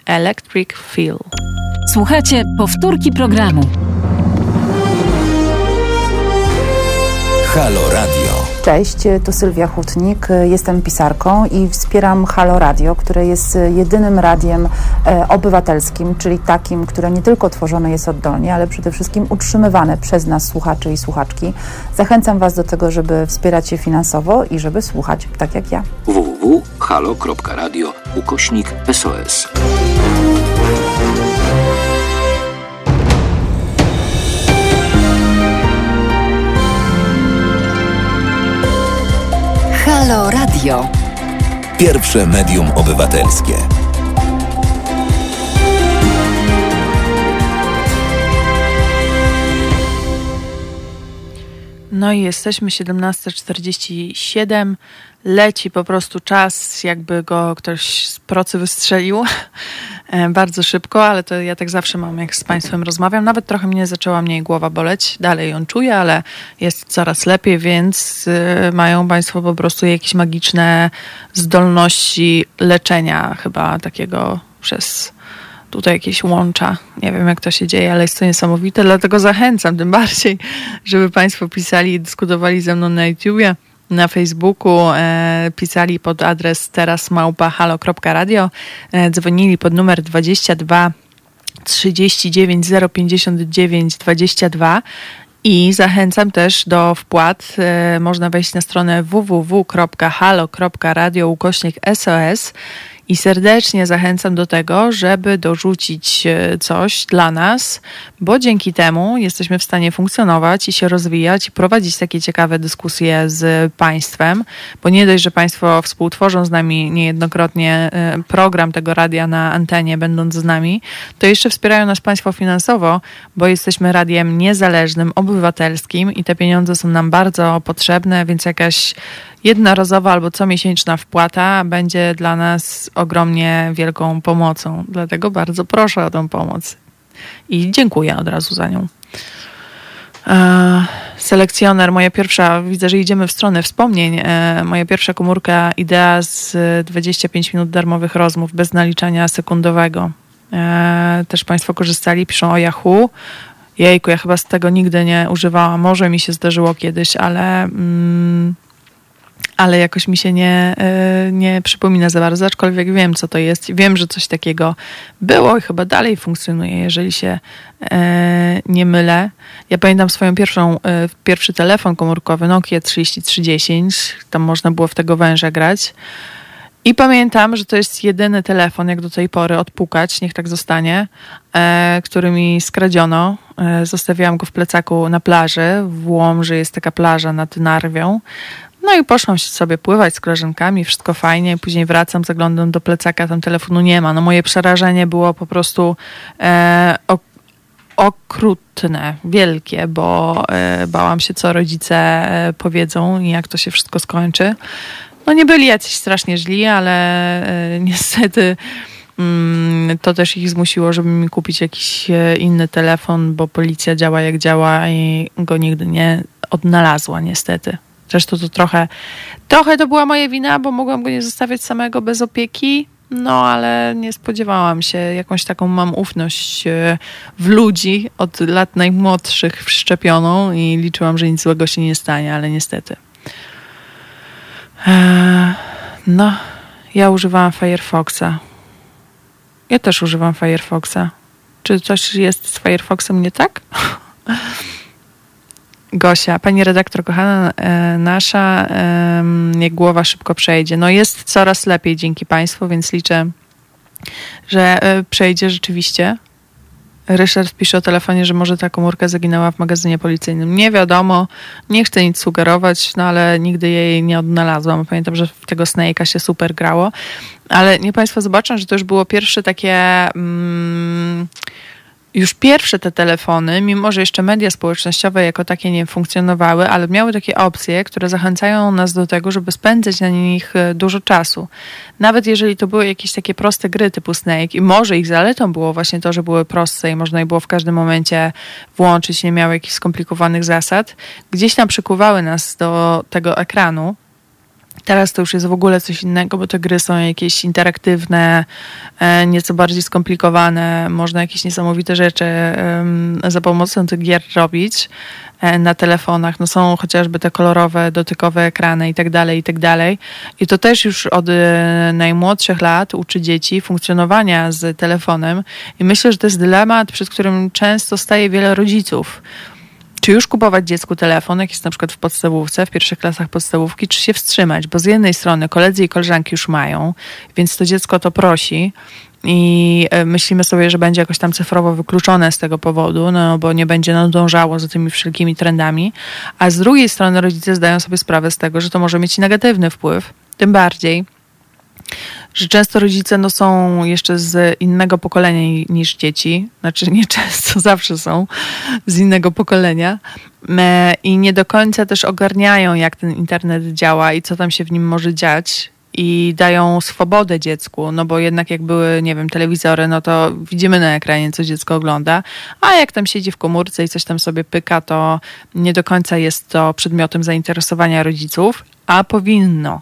Electric Feel. Słuchajcie powtórki programu. Halo Radio. Cześć, tu Sylwia Hutnik, jestem pisarką i wspieram Halo Radio, które jest jedynym radiem e, obywatelskim, czyli takim, które nie tylko tworzone jest oddolnie, ale przede wszystkim utrzymywane przez nas słuchaczy i słuchaczki. Zachęcam Was do tego, żeby wspierać je finansowo i żeby słuchać tak jak ja. www.halo.radio ukośnik SOS. Halo Radio. Pierwsze medium obywatelskie. No i jesteśmy 17.47. Leci po prostu czas, jakby go ktoś z procy wystrzelił. E, bardzo szybko, ale to ja tak zawsze mam, jak z Państwem rozmawiam. Nawet trochę mnie zaczęła mniej głowa boleć. Dalej ją czuję, ale jest coraz lepiej, więc y, mają Państwo po prostu jakieś magiczne zdolności leczenia, chyba takiego przez tutaj jakieś łącza. Nie wiem, jak to się dzieje, ale jest to niesamowite, dlatego zachęcam tym bardziej, żeby Państwo pisali i dyskutowali ze mną na YouTubie na Facebooku e, pisali pod adres teraz małpa.halo.radio, e, dzwonili pod numer 22 39 059 22 i zachęcam też do wpłat. E, można wejść na stronę www.halo.radio ukośnik SOS i serdecznie zachęcam do tego, żeby dorzucić e, coś dla nas, bo dzięki temu jesteśmy w stanie funkcjonować i się rozwijać i prowadzić takie ciekawe dyskusje z Państwem, bo nie dość, że Państwo współtworzą z nami niejednokrotnie e, program tego radia na antenie, będąc z nami, to jeszcze wspierają nas Państwo finansowo, bo jesteśmy radiem niezależnym, obywatelskim i te pieniądze są nam bardzo potrzebne, więc jakaś jednorazowa albo comiesięczna wpłata będzie dla nas ogromnie wielką pomocą. Dlatego bardzo proszę o tę pomoc i dziękuję od razu za nią. E, selekcjoner, moja pierwsza, widzę, że idziemy w stronę wspomnień. E, moja pierwsza komórka, idea z 25 minut darmowych rozmów bez naliczania sekundowego. E, też Państwo korzystali, piszą o Yahoo. Jejku, ja chyba z tego nigdy nie używałam. Może mi się zdarzyło kiedyś, ale mm, ale jakoś mi się nie, e, nie przypomina za bardzo, aczkolwiek wiem, co to jest. Wiem, że coś takiego było i chyba dalej funkcjonuje, jeżeli się e, nie mylę. Ja pamiętam swoją pierwszą, e, pierwszy telefon komórkowy Nokia 3310, tam można było w tego węża grać. I pamiętam, że to jest jedyny telefon, jak do tej pory, odpukać, niech tak zostanie, e, który mi skradziono. E, zostawiłam go w plecaku na plaży. W Łomży jest taka plaża nad Narwią. No i poszłam sobie pływać z koleżankami, wszystko fajnie. Później wracam, zaglądam do plecaka, tam telefonu nie ma. No moje przerażenie było po prostu e, okrutne, wielkie, bo e, bałam się, co rodzice e, powiedzą i jak to się wszystko skończy. No nie byli jacyś strasznie źli, ale e, niestety mm, to też ich zmusiło, żeby mi kupić jakiś e, inny telefon, bo policja działa jak działa i go nigdy nie odnalazła niestety. Zresztą to trochę, trochę to była moja wina, bo mogłam go nie zostawiać samego bez opieki. No, ale nie spodziewałam się. Jakąś taką mam ufność e, w ludzi od lat najmłodszych wszczepioną i liczyłam, że nic złego się nie stanie, ale niestety. Eee, no, ja używałam Firefoxa. Ja też używam Firefoxa. Czy coś jest z Firefoxem nie tak? <laughs> Gosia, pani redaktor kochana e, nasza, niech głowa szybko przejdzie. No jest coraz lepiej dzięki Państwu, więc liczę, że e, przejdzie rzeczywiście. Ryszard pisze o telefonie, że może ta komórka zaginęła w magazynie policyjnym. Nie wiadomo, nie chcę nic sugerować, no ale nigdy jej nie odnalazłam. Pamiętam, że w tego Snake'a się super grało. Ale nie Państwo zobaczą, że to już było pierwsze takie... Mm, już pierwsze te telefony, mimo że jeszcze media społecznościowe jako takie nie funkcjonowały, ale miały takie opcje, które zachęcają nas do tego, żeby spędzać na nich e, dużo czasu. Nawet jeżeli to były jakieś takie proste gry typu Snake i może ich zaletą było właśnie to, że były proste i można je było w każdym momencie włączyć, nie miały jakichś skomplikowanych zasad, gdzieś tam przykuwały nas do tego ekranu, Teraz to już jest w ogóle coś innego, bo te gry są jakieś interaktywne, e, nieco bardziej skomplikowane. Można jakieś niesamowite rzeczy za pomocą tych gier robić e, na telefonach. No są chociażby te kolorowe, dotykowe ekrany i tak dalej, i tak dalej. I to też już od e, najmłodszych lat uczy dzieci funkcjonowania z telefonem. I myślę, że to jest dylemat, przed którym często staje wiele rodziców czy już kupować dziecku telefon, jak jest na przykład w podstawówce, w pierwszych klasach podstawówki, czy się wstrzymać? Bo z jednej strony koledzy i koleżanki już mają, więc to dziecko to prosi i e, myślimy sobie, że będzie jakoś tam cyfrowo wykluczone z tego powodu, no bo nie będzie nadążało za tymi wszelkimi trendami, a z drugiej strony rodzice zdają sobie sprawę z tego, że to może mieć negatywny wpływ, tym bardziej, że często rodzice no, są jeszcze z innego pokolenia niż dzieci, znaczy nie często, <laughs> zawsze są z innego pokolenia. E, i nie do końca też ogarniają, jak ten internet działa i co tam się w nim może dziać. I dają swobodę dziecku, no bo jednak jak były, nie wiem, telewizory, no to widzimy na ekranie, co dziecko ogląda, a jak tam siedzi w komórce i coś tam sobie pyka, to nie do końca jest to przedmiotem zainteresowania rodziców, a powinno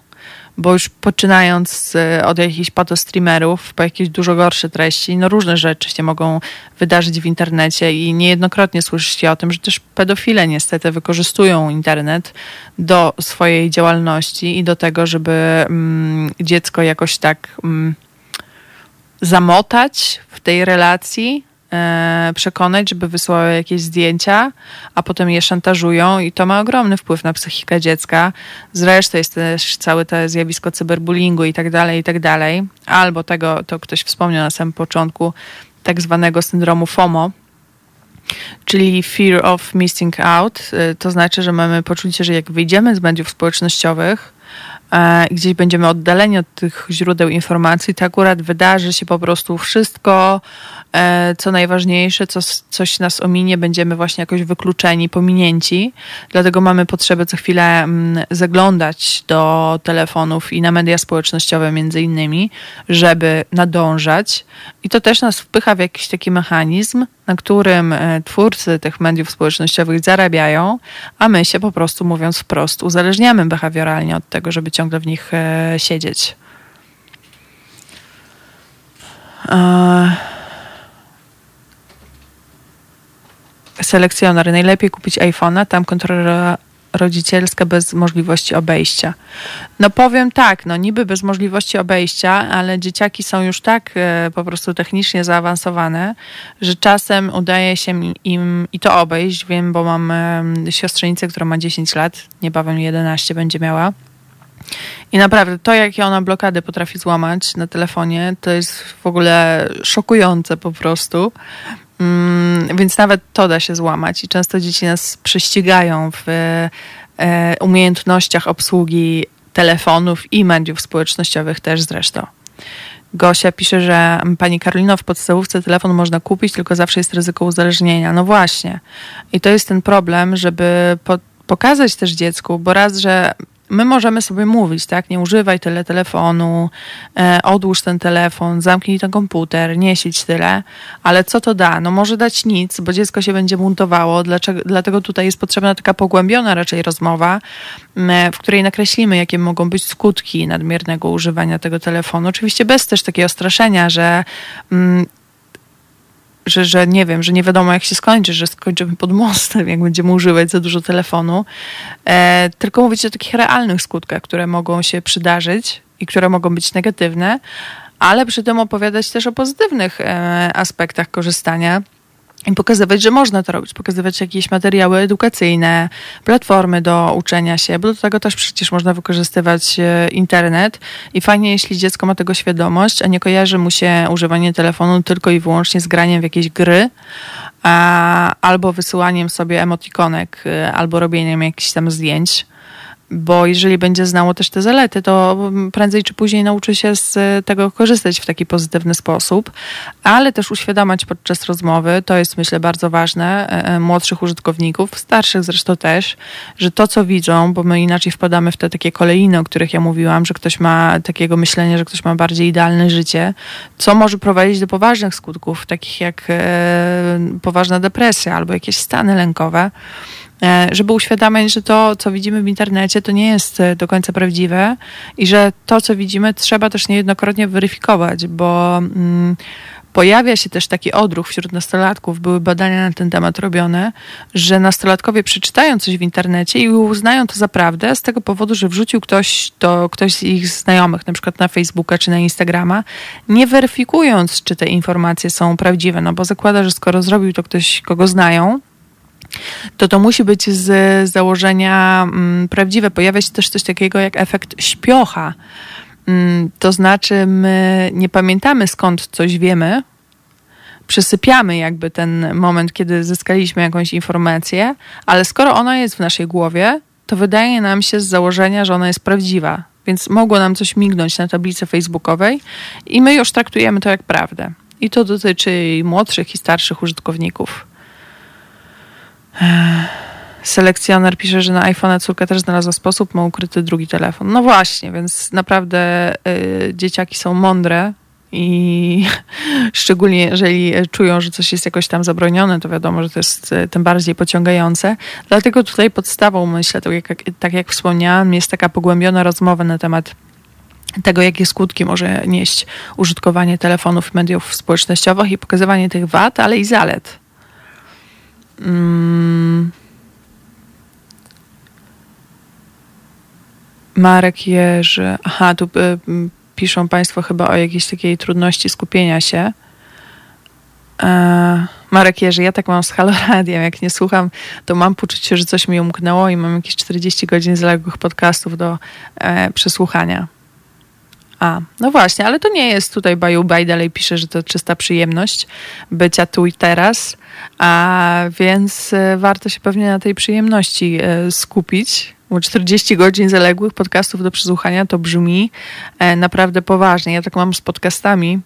bo już poczynając od jakichś patostreamerów po jakieś dużo gorsze treści, no różne rzeczy się mogą wydarzyć w internecie i niejednokrotnie słyszy się o tym, że też pedofile niestety wykorzystują internet do swojej działalności i do tego, żeby mm, dziecko jakoś tak mm, zamotać w tej relacji, przekonać, żeby wysyłały jakieś zdjęcia, a potem je szantażują i to ma ogromny wpływ na psychikę dziecka. Zresztą jest też całe to zjawisko cyberbullyingu i tak dalej, i tak dalej. Albo tego, to ktoś wspomniał na samym początku, tak zwanego syndromu FOMO, czyli Fear of Missing Out. E, to znaczy, że mamy poczucie, że jak wyjdziemy z mediów społecznościowych, e, gdzieś będziemy oddaleni od tych źródeł informacji, to akurat wydarzy się po prostu wszystko, E, co najważniejsze, co, coś nas ominie, będziemy właśnie jakoś wykluczeni, pominięci. Dlatego mamy potrzebę co chwilę mm, zaglądać do telefonów i na media społecznościowe między innymi, żeby nadążać. I to też nas wpycha w jakiś taki mechanizm, na którym e, twórcy tych mediów społecznościowych zarabiają, a my się po prostu, mówiąc wprost, uzależniamy behawioralnie od tego, żeby ciągle w nich e, siedzieć. Uh... selekcjoner. Najlepiej kupić iPhone'a, tam kontrola rodzicielska bez możliwości obejścia. No powiem tak, no niby bez możliwości obejścia, ale dzieciaki są już tak e, po prostu technicznie zaawansowane, że czasem udaje się im i to obejść. Wiem, bo mam e, siostrzenicę, która ma 10 lat, niebawem 11 będzie miała. I naprawdę to, jakie ona blokady potrafi złamać na telefonie, to jest w ogóle szokujące po prostu. Mm, więc nawet to da się złamać i często dzieci nas prześcigają w e, umiejętnościach obsługi telefonów i mediów społecznościowych też zresztą. Gosia pisze, że pani Karolino w podstawówce telefon można kupić, tylko zawsze jest ryzyko uzależnienia. No właśnie. I to jest ten problem, żeby po pokazać też dziecku, bo raz, że my możemy sobie mówić, tak? Nie używaj tyle telefonu, e, odłóż ten telefon, zamknij ten komputer, nie siedź tyle, ale co to da? No może dać nic, bo dziecko się będzie buntowało, dlaczego, dlatego tutaj jest potrzebna taka pogłębiona raczej rozmowa, w której nakreślimy, jakie mogą być skutki nadmiernego używania tego telefonu. Oczywiście bez też takiego straszenia, że mm, że, że nie wiem, że nie wiadomo jak się skończy, że skończymy pod mostem, jak będziemy używać za dużo telefonu, e, tylko mówić o takich realnych skutkach, które mogą się przydarzyć i które mogą być negatywne, ale przy tym opowiadać też o pozytywnych e, aspektach korzystania i pokazywać, że można to robić, pokazywać jakieś materiały edukacyjne, platformy do uczenia się, bo do tego też przecież można wykorzystywać e, internet. I fajnie, jeśli dziecko ma tego świadomość, a nie kojarzy mu się używanie telefonu tylko i wyłącznie z graniem w jakieś gry, a, albo wysyłaniem sobie emotikonek, e, albo robieniem jakichś tam zdjęć bo jeżeli będzie znało też te zalety, to prędzej czy później nauczy się z tego korzystać w taki pozytywny sposób, ale też uświadamiać podczas rozmowy, to jest myślę bardzo ważne, e, e, młodszych użytkowników, starszych zresztą też, że to co widzą, bo my inaczej wpadamy w te takie kolejny, o których ja mówiłam, że ktoś ma takiego myślenia, że ktoś ma bardziej idealne życie, co może prowadzić do poważnych skutków, takich jak e, poważna depresja albo jakieś stany lękowe. E, żeby uświadamiać, że to, co widzimy w internecie, to nie jest e, do końca prawdziwe i że to, co widzimy, trzeba też niejednokrotnie weryfikować, bo mm, pojawia się też taki odruch wśród nastolatków, były badania na ten temat robione, że nastolatkowie przeczytają coś w internecie i uznają to za prawdę z tego powodu, że wrzucił ktoś to, ktoś z ich znajomych, na przykład na Facebooka czy na Instagrama, nie weryfikując, czy te informacje są prawdziwe, no bo zakłada, że skoro zrobił to ktoś, kogo znają, to to musi być z założenia mm, prawdziwe. Pojawia się też coś takiego jak efekt śpiocha. Mm, to znaczy, my nie pamiętamy skąd coś wiemy, przesypiamy jakby ten moment, kiedy zyskaliśmy jakąś informację, ale skoro ona jest w naszej głowie, to wydaje nam się z założenia, że ona jest prawdziwa. Więc mogło nam coś mignąć na tablicy facebookowej i my już traktujemy to jak prawdę. I to dotyczy i młodszych, i starszych użytkowników. Selekcjoner pisze, że na iPhone córka też znalazła sposób, ma ukryty drugi telefon. No właśnie, więc naprawdę y, dzieciaki są mądre i <laughs> szczególnie jeżeli czują, że coś jest jakoś tam zabronione, to wiadomo, że to jest y, tym bardziej pociągające. Dlatego tutaj podstawą, myślę, tak jak, tak jak wspomniałam, jest taka pogłębiona rozmowa na temat tego, jakie skutki może nieść użytkowanie telefonów i mediów społecznościowych i pokazywanie tych wad, ale i zalet. Mm. Marek Jerzy. Aha, tu y, piszą Państwo chyba o jakiejś takiej trudności skupienia się. E, Marek Jerzy, ja tak mam z Haloradiem, jak nie słucham, to mam poczucie, że coś mi umknęło i mam jakieś 40 godzin zaległych podcastów do e, przesłuchania. A, no właśnie, ale to nie jest tutaj Baju Baj, dalej pisze, że to czysta przyjemność bycia tu i teraz, a więc e, warto się pewnie na tej przyjemności e, skupić, bo 40 godzin zaległych podcastów do przesłuchania to brzmi e, naprawdę poważnie. Ja tak mam z podcastami,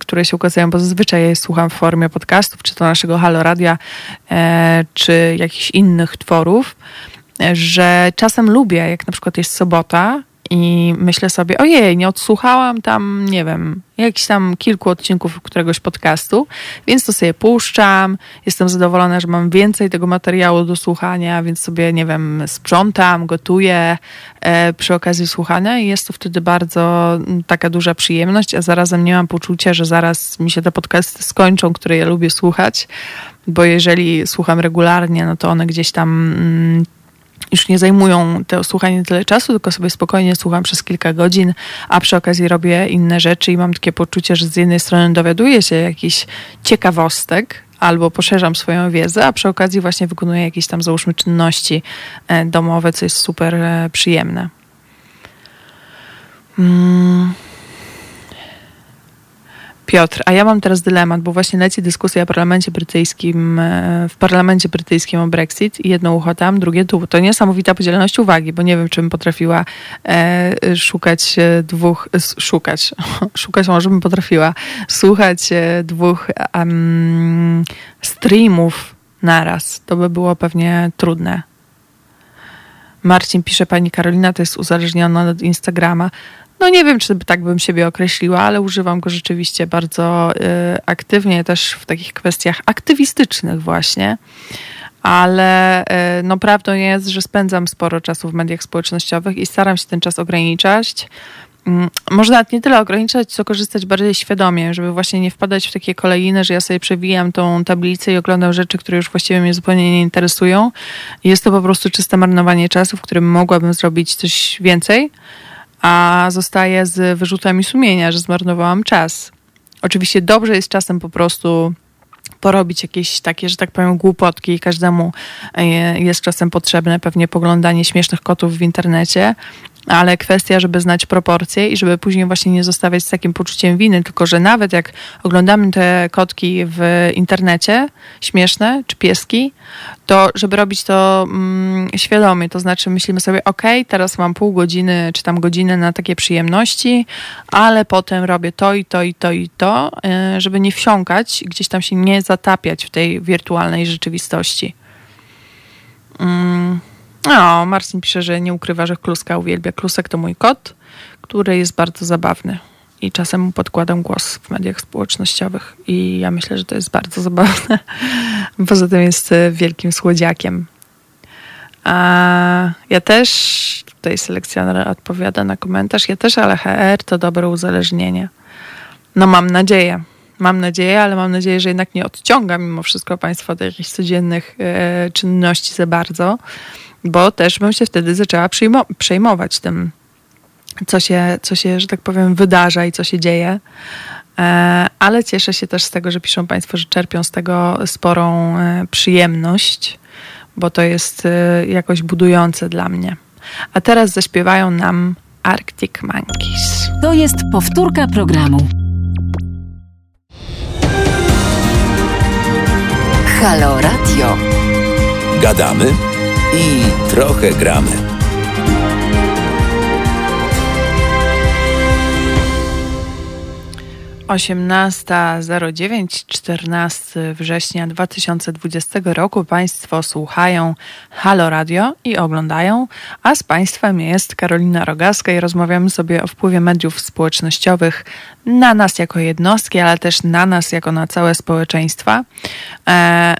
które się ukazują, bo zazwyczaj je słucham w formie podcastów, czy to naszego Halo Radia, czy jakichś innych tworów, że czasem lubię, jak na przykład jest sobota, i myślę sobie, ojej, nie odsłuchałam tam, nie wiem, jakichś tam kilku odcinków któregoś podcastu, więc to sobie puszczam. Jestem zadowolona, że mam więcej tego materiału do słuchania, więc sobie, nie wiem, sprzątam, gotuję e, przy okazji słuchania i jest to wtedy bardzo taka duża przyjemność, a zarazem nie mam poczucia, że zaraz mi się te podcasty skończą, które ja lubię słuchać, bo jeżeli słucham regularnie, no to one gdzieś tam. Mm, już nie zajmują to słuchanie tyle czasu, tylko sobie spokojnie słucham przez kilka godzin, a przy okazji robię inne rzeczy i mam takie poczucie, że z jednej strony dowiaduję się jakichś ciekawostek, albo poszerzam swoją wiedzę, a przy okazji właśnie wykonuję jakieś tam załóżmy czynności e, domowe, co jest super e, przyjemne. Hmm. Piotr, a ja mam teraz dylemat, bo właśnie leci dyskusja w parlamencie brytyjskim, e, w parlamencie brytyjskim o Brexit i jedno ucho tam, drugie tu. To niesamowita podzielność uwagi, bo nie wiem, czym potrafiła e, szukać e, dwóch, szukać, <laughs> szukać może bym potrafiła, słuchać dwóch um, streamów naraz. To by było pewnie trudne. Marcin pisze, pani Karolina to jest uzależniona od Instagrama. No nie wiem, czy tak bym siebie określiła, ale używam go rzeczywiście bardzo y, aktywnie, też w takich kwestiach aktywistycznych właśnie. Ale y, no prawdą jest, że spędzam sporo czasu w mediach społecznościowych i staram się ten czas ograniczać. Mm, może nawet nie tyle ograniczać, co korzystać bardziej świadomie, żeby właśnie nie wpadać w takie kolejne, że ja sobie przewijam tą tablicę i oglądam rzeczy, które już właściwie mnie zupełnie nie interesują. Jest to po prostu czyste marnowanie czasu, w którym mogłabym zrobić coś więcej a zostaję z wyrzutami sumienia, że zmarnowałam czas. Oczywiście dobrze jest czasem po prostu porobić jakieś takie, że tak powiem, głupotki. Każdemu e, jest czasem potrzebne pewnie poglądanie śmiesznych kotów w internecie, ale kwestia, żeby znać proporcje i żeby później właśnie nie zostawiać z takim poczuciem winy, tylko że nawet jak oglądamy te kotki w internecie, śmieszne, czy pieski, to żeby robić to mm, świadomie, to znaczy myślimy sobie, ok, teraz mam pół godziny, czy tam godzinę na takie przyjemności, ale potem robię to i to i to i to, y, żeby nie wsiąkać, gdzieś tam się nie zatapiać w tej wirtualnej rzeczywistości. Mm. O, Marcin pisze, że nie ukrywa, że Kluska uwielbia. Klusek to mój kot, który jest bardzo zabawny. I czasem mu podkładam głos w mediach społecznościowych. I ja myślę, że to jest bardzo <laughs> zabawne. Poza tym jest e, wielkim słodziakiem. A ja też, tutaj selekcjoner odpowiada na komentarz, ja też, ale HR to dobre uzależnienie. No mam nadzieję. Mam nadzieję, ale mam nadzieję, że jednak nie odciąga mimo wszystko Państwa od jakichś codziennych e, czynności za bardzo bo też bym się wtedy zaczęła przejmować tym, co się, co się, że tak powiem, wydarza i co się dzieje. E, ale cieszę się też z tego, że piszą Państwo, że czerpią z tego sporą e, przyjemność, bo to jest e, jakoś budujące dla mnie. A teraz zaśpiewają nam Arctic Monkeys. To jest powtórka programu. Halo Radio. Gadamy i trochę gramy. Osiemnasta zero dziewięć, 14 września 2020 roku Państwo słuchają Halo Radio i oglądają, a z Państwem jest Karolina Rogaska i rozmawiamy sobie o wpływie mediów społecznościowych na nas jako jednostki, ale też na nas jako na całe społeczeństwa. E,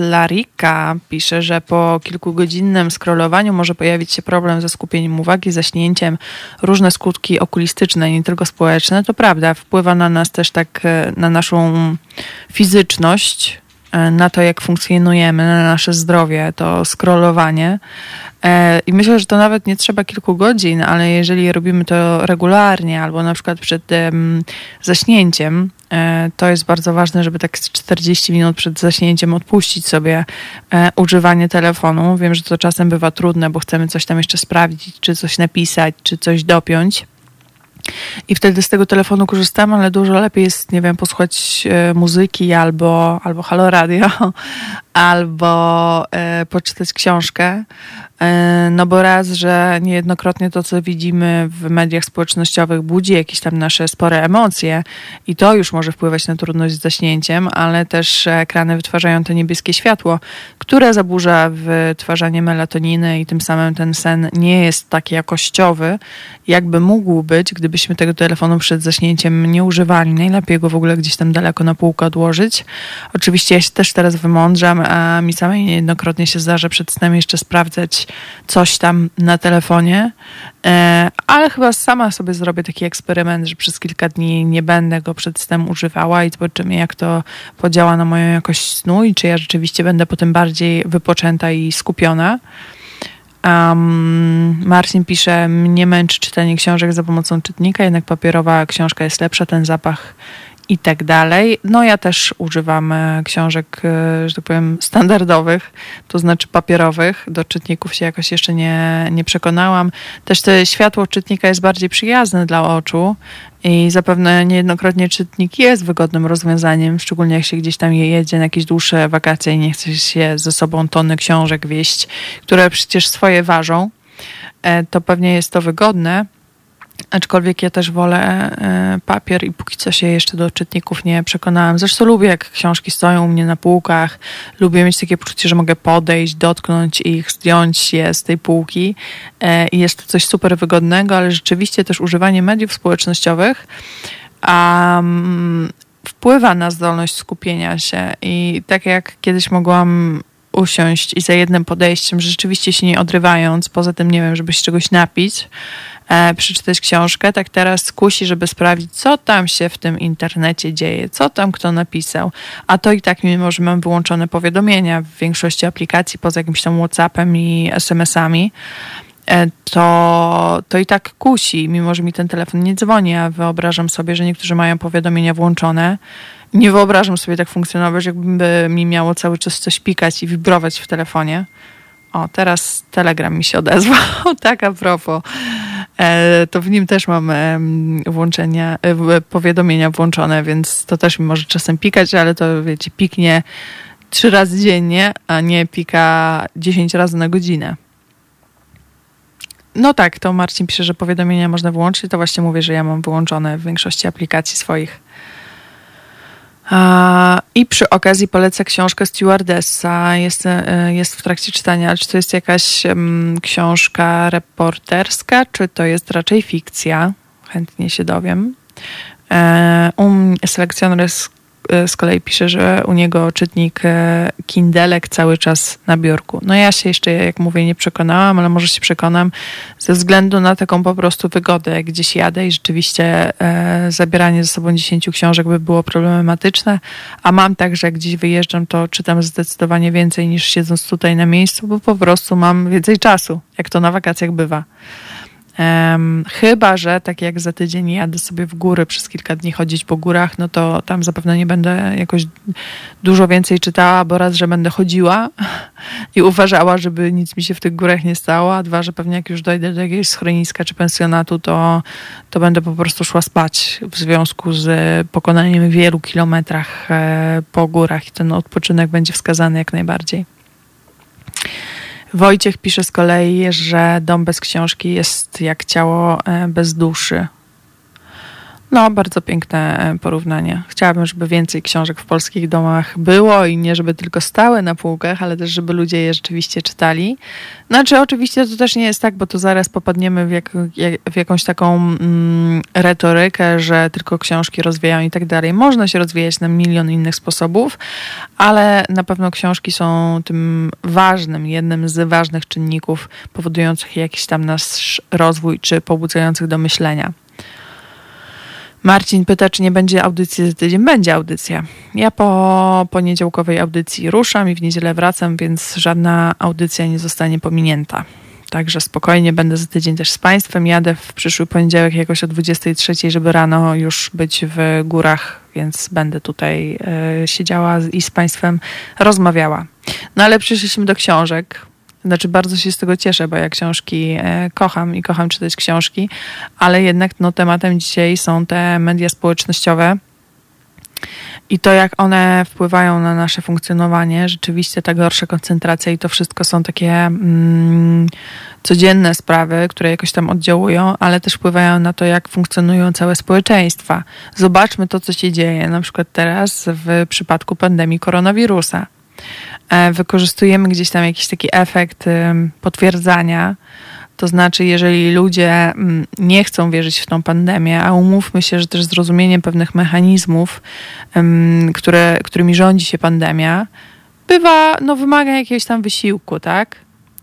Larika pisze, że po kilkugodzinnym scrollowaniu może pojawić się problem ze skupieniem uwagi, zaśnięciem, różne skutki okulistyczne, nie tylko społeczne. To prawda, wpływa na nas też tak, e, na naszą fizyczność, e, na to, jak funkcjonujemy, na nasze zdrowie, to scrollowanie. E, I myślę, że to nawet nie trzeba kilku godzin, ale jeżeli robimy to regularnie albo na przykład przed zaśnięciem, to jest bardzo ważne, żeby tak 40 minut przed zaśnięciem odpuścić sobie e, używanie telefonu. Wiem, że to czasem bywa trudne, bo chcemy coś tam jeszcze sprawdzić, czy coś napisać, czy coś dopiąć. I wtedy z tego telefonu korzystam, ale dużo lepiej jest, nie wiem, posłuchać e, muzyki albo, albo halo radio, <laughs> albo e, poczytać książkę. E, no bo raz, że niejednokrotnie to, co widzimy w mediach społecznościowych, budzi jakieś tam nasze spore emocje i to już może wpływać na trudność z zaśnięciem, ale też ekrany wytwarzają to niebieskie światło, które zaburza wytwarzanie melatoniny i tym samym ten sen nie jest taki jakościowy, jakby mógł być, gdybyśmy tego telefonu przed zaśnięciem nie używali. Najlepiej go w ogóle gdzieś tam daleko na półkę odłożyć. Oczywiście ja się też teraz wymądrzam, a mi samej niejednokrotnie się zdarza przed snem jeszcze sprawdzać coś tam na telefonie, e, ale chyba sama sobie zrobię taki eksperyment, że przez kilka dni nie będę go przed snem używała i zobaczymy, jak to podziała na moją jakość snu i czy ja rzeczywiście będę potem bardziej wypoczęta i skupiona. Um, Marcin pisze, mnie męczy czytanie książek za pomocą czytnika, jednak papierowa książka jest lepsza, ten zapach i tak dalej. No ja też używam e, książek, e, że tak powiem, standardowych, to znaczy papierowych. Do czytników się jakoś jeszcze nie, nie przekonałam. Też to światło czytnika jest bardziej przyjazne dla oczu i zapewne niejednokrotnie czytnik jest wygodnym rozwiązaniem, szczególnie jak się gdzieś tam jedzie na jakieś dłuższe wakacje i nie chce się ze sobą tony książek wieść, które przecież swoje ważą. E, to pewnie jest to wygodne. Aczkolwiek ja też wolę e, papier i póki co się jeszcze do czytników nie przekonałam. Zresztą lubię, jak książki stoją u mnie na półkach. Lubię mieć takie poczucie, że mogę podejść, dotknąć ich, zdjąć je z tej półki. E, I jest to coś super wygodnego, ale rzeczywiście też używanie mediów społecznościowych um, wpływa na zdolność skupienia się. I tak jak kiedyś mogłam usiąść i za jednym podejściem, rzeczywiście się nie odrywając, poza tym, nie wiem, żeby się czegoś napić, przeczytać książkę, tak teraz kusi, żeby sprawdzić, co tam się w tym internecie dzieje, co tam kto napisał. A to i tak, mimo że mam wyłączone powiadomienia w większości aplikacji, poza jakimś tam WhatsAppem i SMS-ami, e, to, to i tak kusi, mimo że mi ten telefon nie dzwoni. Ja wyobrażam sobie, że niektórzy mają powiadomienia włączone. Nie wyobrażam sobie tak funkcjonować, jakby mi miało cały czas coś pikać i wibrować w telefonie. O, teraz Telegram mi się odezwał. <laughs> tak a propos. E, to w nim też mam włączenia, e, powiadomienia włączone, więc to też mi może czasem pikać, ale to wiecie, piknie trzy razy dziennie, a nie pika 10 razy na godzinę. No tak, to Marcin pisze, że powiadomienia można wyłączyć. To właśnie mówię, że ja mam wyłączone w większości aplikacji swoich. I przy okazji polecę książkę Stewardessa. Jest, e, jest w trakcie czytania, czy to jest jakaś książka reporterska, czy to jest raczej fikcja? Chętnie się dowiem. Um, selekcjoner jest z kolei pisze, że u niego czytnik e, Kindelek cały czas na biurku. No ja się jeszcze, jak mówię, nie przekonałam, ale może się przekonam ze względu na taką po prostu wygodę, jak gdzieś jadę i rzeczywiście e, zabieranie ze sobą 10 książek by było problematyczne, a mam tak, że gdzieś wyjeżdżam, to czytam zdecydowanie więcej niż siedząc tutaj na miejscu, bo po prostu mam więcej czasu, jak to na wakacjach bywa. Um, chyba, że tak jak za tydzień jadę sobie w góry przez kilka dni chodzić po górach, no to tam zapewne nie będę jakoś dużo więcej czytała, bo raz, że będę chodziła i uważała, żeby nic mi się w tych górach nie stało, a dwa, że pewnie jak już dojdę do jakiegoś schroniska czy pensjonatu, to, to będę po prostu szła spać w związku z pokonaniem wielu kilometrach e, po górach i ten odpoczynek będzie wskazany jak najbardziej. Wojciech pisze z kolei, że dom bez książki jest jak ciało e, bez duszy. No, bardzo piękne e, porównanie. Chciałabym, żeby więcej książek w polskich domach było i nie żeby tylko stały na półkach, ale też żeby ludzie je rzeczywiście czytali. Znaczy, oczywiście to też nie jest tak, bo to zaraz popadniemy w, jak, w jakąś taką mm, retorykę, że tylko książki rozwijają i tak dalej. Można się rozwijać na milion innych sposobów, ale na pewno książki są tym ważnym, jednym z ważnych czynników powodujących jakiś tam nasz rozwój czy pobudzających do myślenia. Marcin pyta, czy nie będzie audycji za tydzień. Będzie audycja. Ja po poniedziałkowej audycji ruszam i w niedzielę wracam, więc żadna audycja nie zostanie pominięta. Także spokojnie będę za tydzień też z Państwem. Jadę w przyszły poniedziałek jakoś o 23, żeby rano już być w górach, więc będę tutaj y, siedziała i z Państwem rozmawiała. No ale przyszliśmy do książek. Znaczy bardzo się z tego cieszę, bo ja książki e, kocham i kocham czytać książki, ale jednak no, tematem dzisiaj są te media społecznościowe i to, jak one wpływają na nasze funkcjonowanie, rzeczywiście ta gorsza koncentracja i to wszystko są takie mm, codzienne sprawy, które jakoś tam oddziałują, ale też wpływają na to, jak funkcjonują całe społeczeństwa. Zobaczmy to, co się dzieje na przykład teraz w przypadku pandemii koronawirusa. E, wykorzystujemy gdzieś tam jakiś taki efekt potwierdzania. To znaczy, jeżeli ludzie mm, nie chcą wierzyć w tą pandemię, a umówmy się, że też zrozumieniem pewnych mechanizmów, które, którymi rządzi się pandemia, bywa, no wymaga jakiegoś tam wysiłku, tak?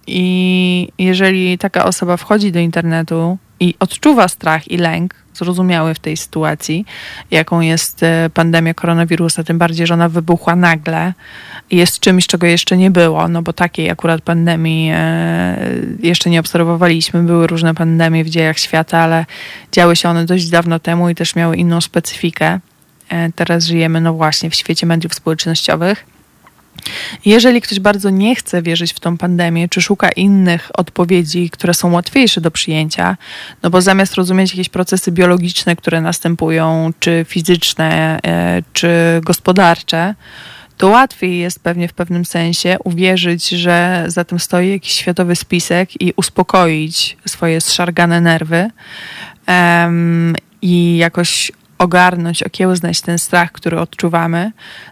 I jeżeli taka osoba wchodzi do internetu i odczuwa strach i lęk, zrozumiały w tej sytuacji, jaką jest e, pandemia koronawirusa, tym bardziej, że ona wybuchła nagle jest czymś, czego jeszcze nie było, no bo takiej akurat pandemii e, jeszcze nie obserwowaliśmy. Były różne pandemie w dziejach świata, ale działy się one dość dawno temu i też miały inną specyfikę. E, teraz żyjemy, no właśnie, w świecie mediów społecznościowych. Jeżeli ktoś bardzo nie chce wierzyć w tą pandemię, czy szuka innych odpowiedzi, które są łatwiejsze do przyjęcia, no bo zamiast rozumieć jakieś procesy biologiczne, które następują, czy fizyczne, e, czy gospodarcze, to łatwiej jest pewnie w pewnym sensie uwierzyć, że za tym stoi jakiś światowy spisek i uspokoić swoje zszargane nerwy um, i jakoś ogarnąć, okiełznać ten strach, który odczuwamy.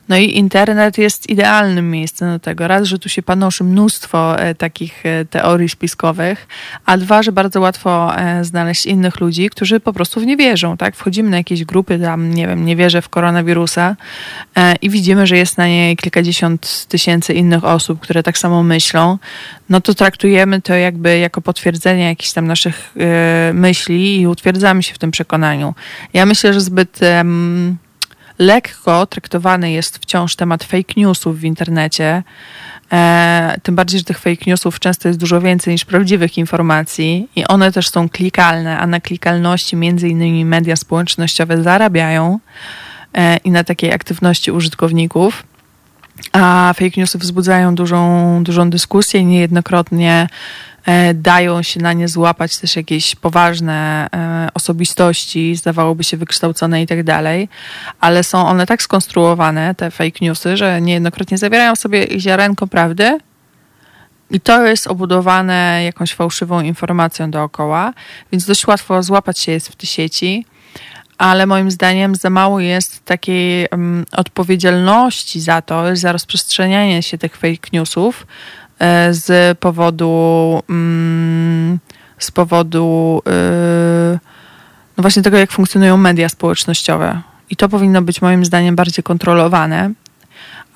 No i internet jest idealnym miejscem do tego. Raz, że tu się panoszy mnóstwo e, takich e, teorii spiskowych, a dwa, że bardzo łatwo e, znaleźć innych ludzi, którzy po prostu w nie wierzą, tak? Wchodzimy na jakieś grupy, tam, nie wiem, nie wierzę w koronawirusa i widzimy, że jest na niej kilkadziesiąt tysięcy innych osób, które tak samo myślą, no to traktujemy to jakby jako potwierdzenie jakichś tam naszych myśli i utwierdzamy się w tym przekonaniu. Ja myślę, że zbyt um, lekko traktowany jest wciąż temat fake newsów w internecie. E, tym bardziej, że tych fake newsów często jest dużo więcej niż prawdziwych informacji i one też są klikalne, a na klikalności między innymi media społecznościowe zarabiają e, i na takiej aktywności użytkowników. a fake newsy wzbudzają dużą, dużą dyskusję. Niejednokrotnie e, dają się na nie złapać też jakieś poważne e, osobistości, zdawałoby się wykształcone i tak dalej, ale są one tak skonstruowane, te fake newsy, że niejednokrotnie zawierają sobie ziarenko prawdy, i to jest obudowane jakąś fałszywą informacją dookoła, więc dość łatwo złapać się jest w tej sieci ale moim zdaniem za mało jest takiej um, odpowiedzialności za to, za rozprzestrzenianie się tych fake newsów e, z powodu um, z powodu e, no właśnie tego, jak funkcjonują media społecznościowe. I to powinno być moim zdaniem bardziej kontrolowane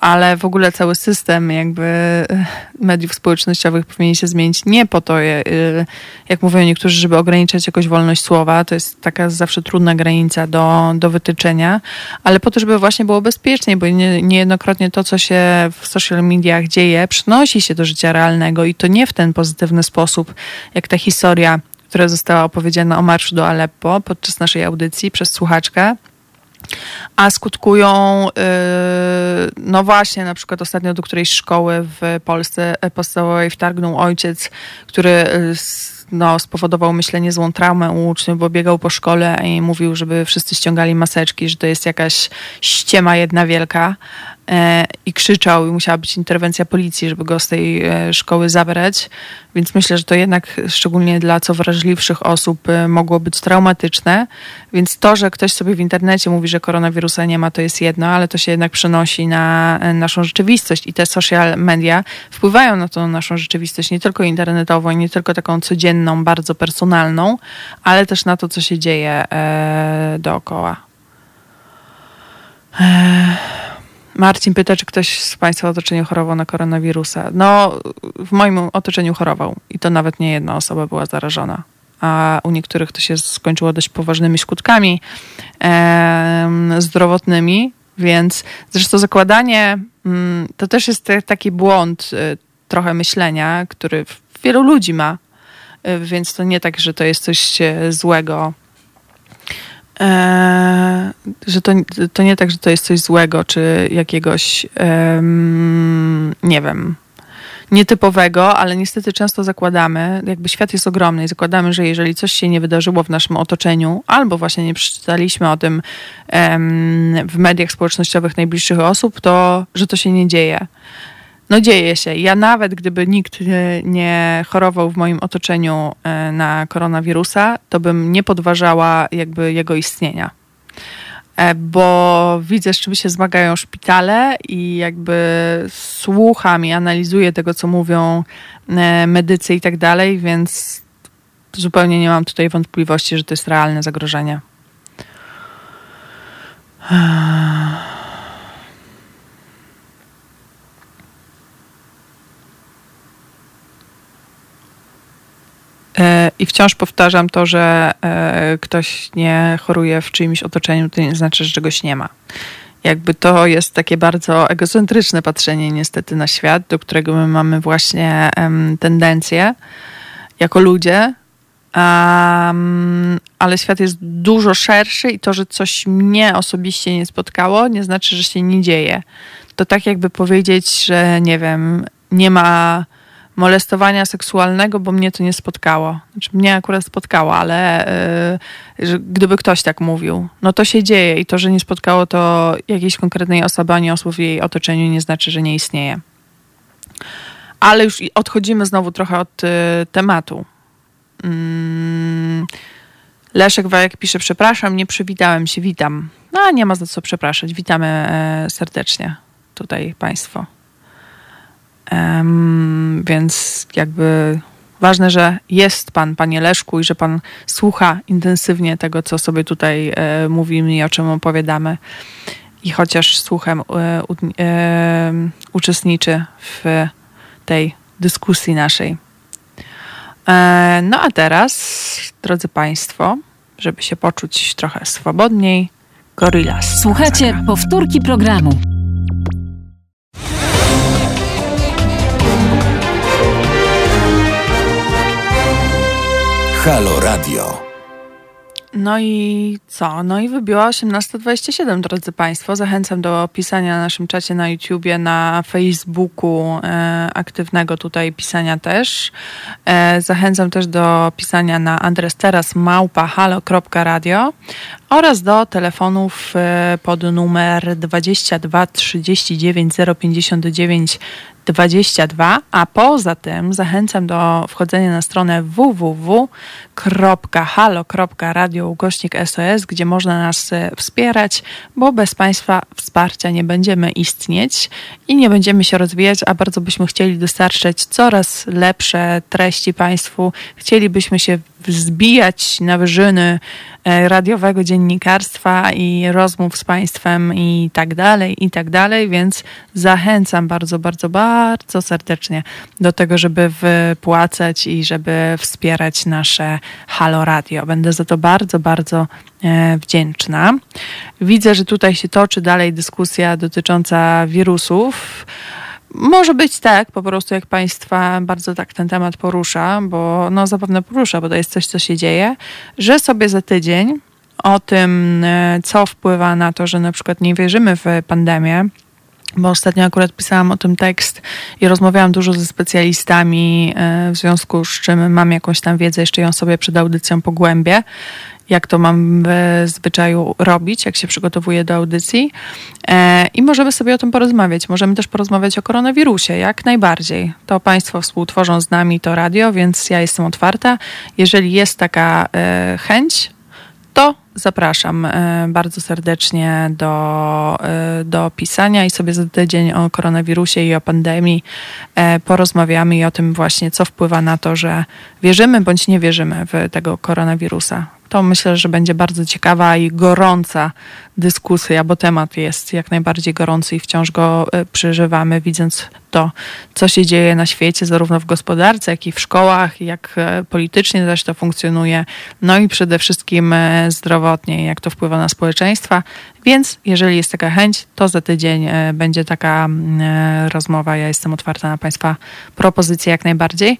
ale w ogóle cały system jakby e, mediów społecznościowych powinien się zmienić nie po to, e, jak mówią niektórzy, żeby ograniczać jakoś wolność słowa, to jest taka zawsze trudna granica do, do wytyczenia, ale po to, żeby właśnie było bezpieczniej, bo nie, niejednokrotnie to, co się w social mediach dzieje, przynosi się do życia realnego i to nie w ten pozytywny sposób, jak ta historia, która została opowiedziana o marszu do Aleppo podczas naszej audycji przez słuchaczkę, a skutkują, y, no właśnie, na przykład ostatnio do którejś szkoły w Polsce podstawowej wtargnął ojciec, który y, no, spowodował, myślę, niezłą traumę u uczniów, bo biegał po szkole i mówił, żeby wszyscy ściągali maseczki, że to jest jakaś ściema jedna wielka. E, i krzyczał i musiała być interwencja policji, żeby go z tej e, szkoły zabrać. Więc myślę, że to jednak szczególnie dla co wrażliwszych osób e, mogło być traumatyczne. Więc to, że ktoś sobie w internecie mówi, że koronawirusa nie ma, to jest jedno, ale to się jednak przenosi na naszą rzeczywistość i te social media wpływają na tą naszą rzeczywistość, nie tylko internetową, nie tylko taką codzienną, bardzo personalną, ale też na to, co się dzieje dookoła. Marcin pyta, czy ktoś z Państwa otoczenia chorował na koronawirusa. No, w moim otoczeniu chorował i to nawet nie jedna osoba była zarażona. A u niektórych to się skończyło dość poważnymi skutkami e, zdrowotnymi, więc zresztą zakładanie mm, to też jest taki błąd y, trochę myślenia, który wielu ludzi ma. Y, więc to nie tak, że to jest coś e, złego e, że to, to nie tak, że to jest coś złego, czy jakiegoś, e, nie wiem, nietypowego, ale niestety często zakładamy, jakby świat jest ogromny i zakładamy, że jeżeli coś się nie wydarzyło w naszym otoczeniu, albo właśnie nie przeczytaliśmy o tym w mediach społecznościowych najbliższych osób, to że to się nie dzieje. No dzieje się. Ja nawet gdyby nikt nie chorował w moim otoczeniu e, na koronawirusa, to bym nie podważała jakby jego istnienia. E, bo widzę, z czym się zmagają szpitale i jakby słucham i analizuję tego, co mówią e, medycy i tak dalej, więc zupełnie nie mam tutaj wątpliwości, że to jest realne zagrożenie. I wciąż powtarzam to, że e, ktoś nie choruje w czyimś otoczeniu, to nie znaczy, że czegoś nie ma. Jakby to jest takie bardzo egocentryczne patrzenie niestety na świat, do którego my mamy właśnie tendencję jako ludzie, Um, ale świat jest dużo szerszy i to, że coś mnie osobiście nie spotkało, nie znaczy, że się nie dzieje. To tak jakby powiedzieć, że nie wiem, nie ma molestowania seksualnego, bo mnie to nie spotkało. Znaczy, mnie akurat spotkało, ale yy, gdyby ktoś tak mówił, no to się dzieje i to, że nie spotkało to jakiejś konkretnej osoby ani osób w jej otoczeniu nie znaczy, że nie istnieje. Ale już odchodzimy znowu trochę od y, tematu. Mm. Leszek Wajek pisze, przepraszam, nie przywitałem się, witam. No, nie ma za co przepraszać. Witamy e, serdecznie tutaj Państwo. Um, więc jakby ważne, że jest Pan, Panie Leszku, i że Pan słucha intensywnie tego, co sobie tutaj e, mówimy i o czym opowiadamy. I chociaż słuchem e, e, uczestniczy w tej dyskusji naszej. E, no a teraz, drodzy Państwo, żeby się poczuć trochę swobodniej, Gorillaz. Słuchajcie powtórki programu. Halo Radio. No i co? No i wybiła 18.27, drodzy Państwo. Zachęcam do pisania na naszym czacie na YouTubie, na Facebooku, e, aktywnego tutaj pisania też. E, zachęcam też do pisania na adres teraz małpa halo.radio oraz do telefonów e, pod numer 22 39 059 22, a poza tym zachęcam do wchodzenia na stronę www.halo.radio ukośnik SOS, gdzie można nas e, wspierać, bo bez Państwa wsparcia nie będziemy istnieć i nie będziemy się rozwijać, a bardzo byśmy chcieli dostarczać coraz lepsze treści Państwu. Chcielibyśmy się wzbijać na wyżyny e, radiowego dziennikarstwa i rozmów z państwem i tak dalej, i tak dalej, więc zachęcam bardzo, bardzo, bardzo serdecznie do tego, żeby wypłacać i żeby wspierać nasze Halo Radio. Będę za to bardzo, bardzo e, wdzięczna. Widzę, że tutaj się toczy dalej dyskusja dotycząca wirusów. Może być tak, po prostu jak Państwa bardzo tak ten temat porusza, bo no zapewne porusza, bo to jest coś, co się dzieje, że sobie za tydzień o tym, e, co wpływa na to, że na przykład nie wierzymy w pandemię, bo ostatnio akurat pisałam o tym tekst i rozmawiałam dużo ze specjalistami, e, w związku z czym mam jakąś tam wiedzę, jeszcze ją sobie przed audycją pogłębię jak to mam w zwyczaju robić, jak się przygotowuję do audycji. E, I możemy sobie o tym porozmawiać. Możemy też porozmawiać o koronawirusie, jak najbardziej. To Państwo współtworzą z nami to radio, więc ja jestem otwarta. Jeżeli jest taka e, chęć, to zapraszam e, bardzo serdecznie do, do pisania i sobie za tydzień o koronawirusie i o pandemii porozmawiamy i o tym właśnie, co wpływa na to, że wierzymy bądź nie wierzymy w tego koronawirusa to myślę, że będzie bardzo ciekawa i gorąca dyskusja, bo temat jest jak najbardziej gorący i wciąż go e, przeżywamy, widząc to, co się dzieje na świecie, zarówno w gospodarce, jak i w szkołach, jak e, politycznie też to funkcjonuje, no i przede wszystkim e, zdrowotnie, jak to wpływa na społeczeństwa. Więc jeżeli jest taka chęć, to za tydzień będzie taka rozmowa. Ja jestem otwarta na Państwa propozycje jak najbardziej.